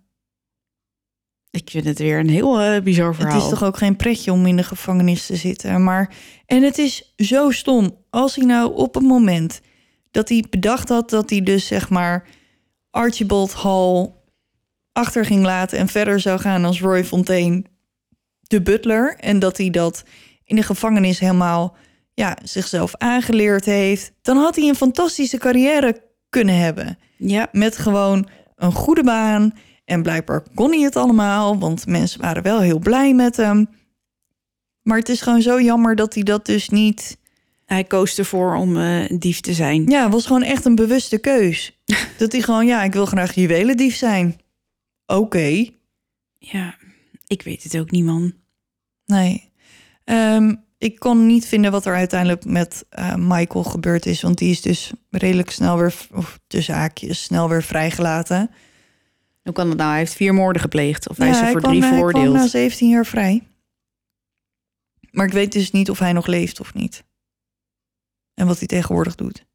Speaker 1: Ik vind het weer een heel eh, bizar verhaal.
Speaker 2: Het is toch ook geen pretje om in de gevangenis te zitten. Maar, en het is zo stom. Als hij nou op het moment dat hij bedacht had dat hij dus zeg maar Archibald Hall achter ging laten en verder zou gaan als Roy Fontaine, de butler. En dat hij dat in de gevangenis helemaal ja, zichzelf aangeleerd heeft. Dan had hij een fantastische carrière kunnen hebben.
Speaker 1: Ja,
Speaker 2: Met gewoon een goede baan. En blijkbaar kon hij het allemaal, want mensen waren wel heel blij met hem. Maar het is gewoon zo jammer dat hij dat dus niet.
Speaker 1: hij koos ervoor om eh, dief te zijn.
Speaker 2: Ja, het was gewoon echt een bewuste keus. *laughs* dat hij gewoon, ja, ik wil graag juwelendief zijn. Oké.
Speaker 1: Ja, ik weet het ook niet, man.
Speaker 2: Nee. Ehm, ik kon niet vinden wat er uiteindelijk met eh, Michael gebeurd is. Want die is dus redelijk snel weer, of tussen haakjes, snel weer vrijgelaten.
Speaker 1: Hoe kan dat nou? Hij heeft vier moorden gepleegd. Of hij
Speaker 2: Ja,
Speaker 1: is er voor
Speaker 2: kwam,
Speaker 1: drie
Speaker 2: hij kwam
Speaker 1: veroordeeld.
Speaker 2: na 17 jaar vrij. Maar ik weet dus niet of hij nog leeft of niet. En wat hij tegenwoordig doet.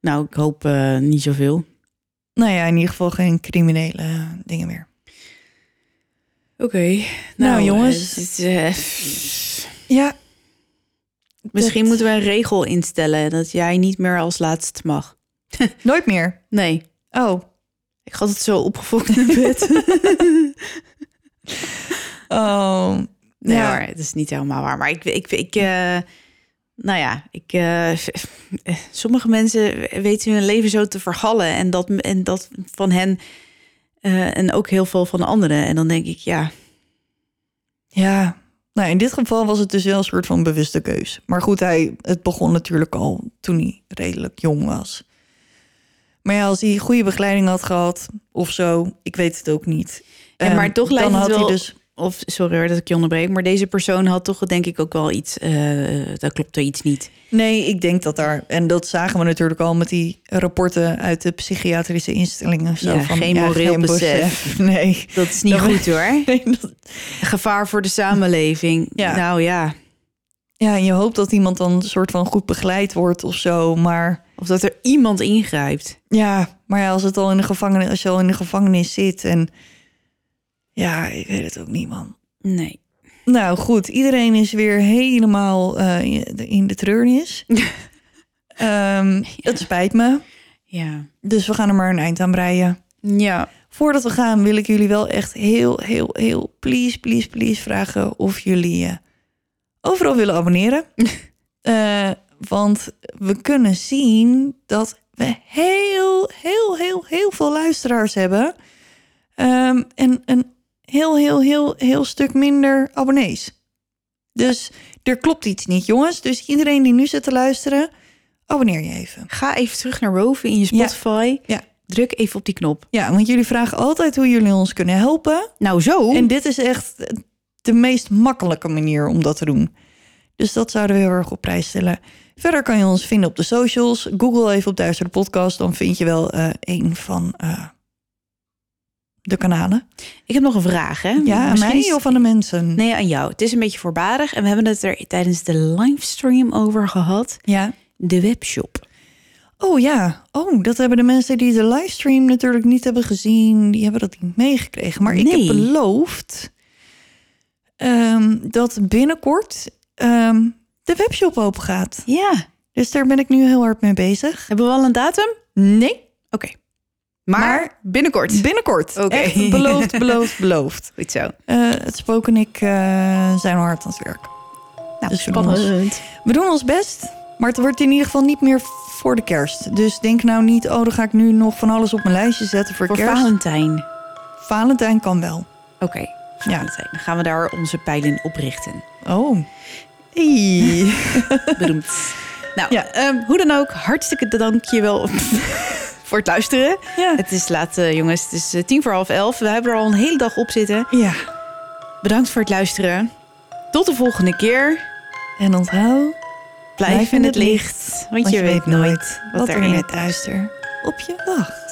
Speaker 1: Nou, ik hoop eh, niet zoveel.
Speaker 2: Nou ja, in ieder geval geen criminele dingen meer.
Speaker 1: Oké.
Speaker 2: Nou, jongens.
Speaker 1: eh, het eh,
Speaker 2: Ja.
Speaker 1: misschien
Speaker 2: Dat-
Speaker 1: moeten we een regel instellen dat jij niet meer als laatste mag. *laughs*
Speaker 2: Nooit meer.
Speaker 1: Nee,
Speaker 2: Oh.
Speaker 1: ik ga het zo opgefokt in bed. *laughs*
Speaker 2: Oh.
Speaker 1: Nee
Speaker 2: Ja.
Speaker 1: hoor, het is niet helemaal waar. Maar ik, ik, ik eh, nou ja, ik, eh, *laughs* sommige mensen weten hun leven zo te vergallen. En dat, en dat van hen eh, en ook heel veel van anderen. En dan denk ik, ja,
Speaker 2: Ja. Nou, in dit geval was het dus wel een soort van bewuste keus. Maar goed, hij, het begon natuurlijk al toen hij redelijk jong was. Maar ja, als hij goede begeleiding had gehad of zo, ik weet het ook niet.
Speaker 1: En maar
Speaker 2: Ehm,
Speaker 1: toch lijkt
Speaker 2: dan
Speaker 1: het wel-
Speaker 2: dus
Speaker 1: of sorry hoor dat ik je onderbreek. Maar deze persoon had toch denk ik ook wel iets, eh daar klopt er iets niet.
Speaker 2: Nee, ik denk dat daar. En dat zagen we natuurlijk al met die rapporten uit de psychiatrische instellingen. Zo
Speaker 1: Ja,
Speaker 2: van,
Speaker 1: geen moreel besef. *laughs*
Speaker 2: Nee.
Speaker 1: Dat is niet
Speaker 2: Dat-
Speaker 1: goed hoor. *laughs*
Speaker 2: nee dat-
Speaker 1: Gevaar voor de samenleving.
Speaker 2: Ja.
Speaker 1: Nou ja,
Speaker 2: ja, en je hoopt dat iemand dan een soort van goed begeleid wordt of zo. Maar
Speaker 1: of dat er iemand ingrijpt.
Speaker 2: ja, maar ja, als het al in de gevangenis, als je al in de gevangenis zit en ja, ik weet het ook niet, man.
Speaker 1: Nee.
Speaker 2: Nou goed, iedereen is weer helemaal eh, in- de treurnis. *laughs* Ehm, Het spijt me.
Speaker 1: Ja.
Speaker 2: Dus we gaan er maar een eind aan breien.
Speaker 1: Ja.
Speaker 2: Voordat we gaan, wil ik jullie wel echt heel, heel, heel, please, please, please vragen of jullie eh, overal willen abonneren. *laughs* Eh, want we kunnen zien dat we heel, heel, heel, heel veel luisteraars hebben. Ehm, en een heel, heel, heel, heel stuk minder abonnees. Dus er klopt iets niet, jongens. Dus iedereen die nu zit te luisteren, abonneer je even.
Speaker 1: Ga even terug naar boven in je. Spotify.
Speaker 2: Ja.
Speaker 1: Druk even op die knop.
Speaker 2: Ja, want jullie vragen altijd hoe jullie ons kunnen helpen.
Speaker 1: Nou zo.
Speaker 2: En dit is echt de meest makkelijke manier om dat te doen. Dus dat zouden we heel erg op prijs stellen. Verder kan je ons vinden op de socials. Google even op Duister de Podcast. Dan vind je wel eh, een van eh, de kanalen.
Speaker 1: Ik heb nog een vraag, hè?
Speaker 2: Ja, aan
Speaker 1: Misschien
Speaker 2: mij
Speaker 1: is-
Speaker 2: of aan de mensen?
Speaker 1: Nee, aan jou. Het is een beetje voorbarig. En we hebben het er tijdens de livestream over gehad.
Speaker 2: Ja.
Speaker 1: De webshop.
Speaker 2: Oh ja. Oh, dat hebben de mensen die de livestream natuurlijk niet hebben gezien. Die hebben dat niet meegekregen. Maar ik heb beloofd ehm, dat binnenkort ehm, de webshop open gaat.
Speaker 1: Ja.
Speaker 2: Dus daar ben ik nu heel hard mee bezig.
Speaker 1: Hebben we al een datum?
Speaker 2: Nee,
Speaker 1: Oké. Maar,
Speaker 2: Maar-
Speaker 1: binnenkort.
Speaker 2: binnenkort.
Speaker 1: Oké.
Speaker 2: Echt beloofd, beloofd, beloofd. *laughs*
Speaker 1: Goed zo.
Speaker 2: Eh, het spook en ik eh, zijn hard aan het werk.
Speaker 1: Nou,
Speaker 2: Dus we doen ons-
Speaker 1: spannend.
Speaker 2: We doen ons best, maar het wordt in ieder geval niet meer voor de kerst. Dus denk nou niet, oh, dan ga ik nu nog van alles op mijn lijstje zetten voor,
Speaker 1: Voor
Speaker 2: kerst.
Speaker 1: Valentijn.
Speaker 2: Valentijn kan wel.
Speaker 1: Oké. Valentijn. Dan gaan we daar onze pijlen op richten.
Speaker 2: Oh,
Speaker 1: Hey. *laughs* Bedoemd. Nou,
Speaker 2: Ja.
Speaker 1: ehm, hoe dan ook, hartstikke dankjewel *laughs* voor het luisteren.
Speaker 2: ja.
Speaker 1: Het is laat, eh, jongens. Het is eh, tien voor half elf. We hebben er al een hele dag op zitten.
Speaker 2: Ja,
Speaker 1: Bedankt voor het luisteren. Tot de volgende keer.
Speaker 2: en onthoud,
Speaker 1: Blijf, in het licht. Want, je weet nooit wat er in het duister
Speaker 2: op je wacht.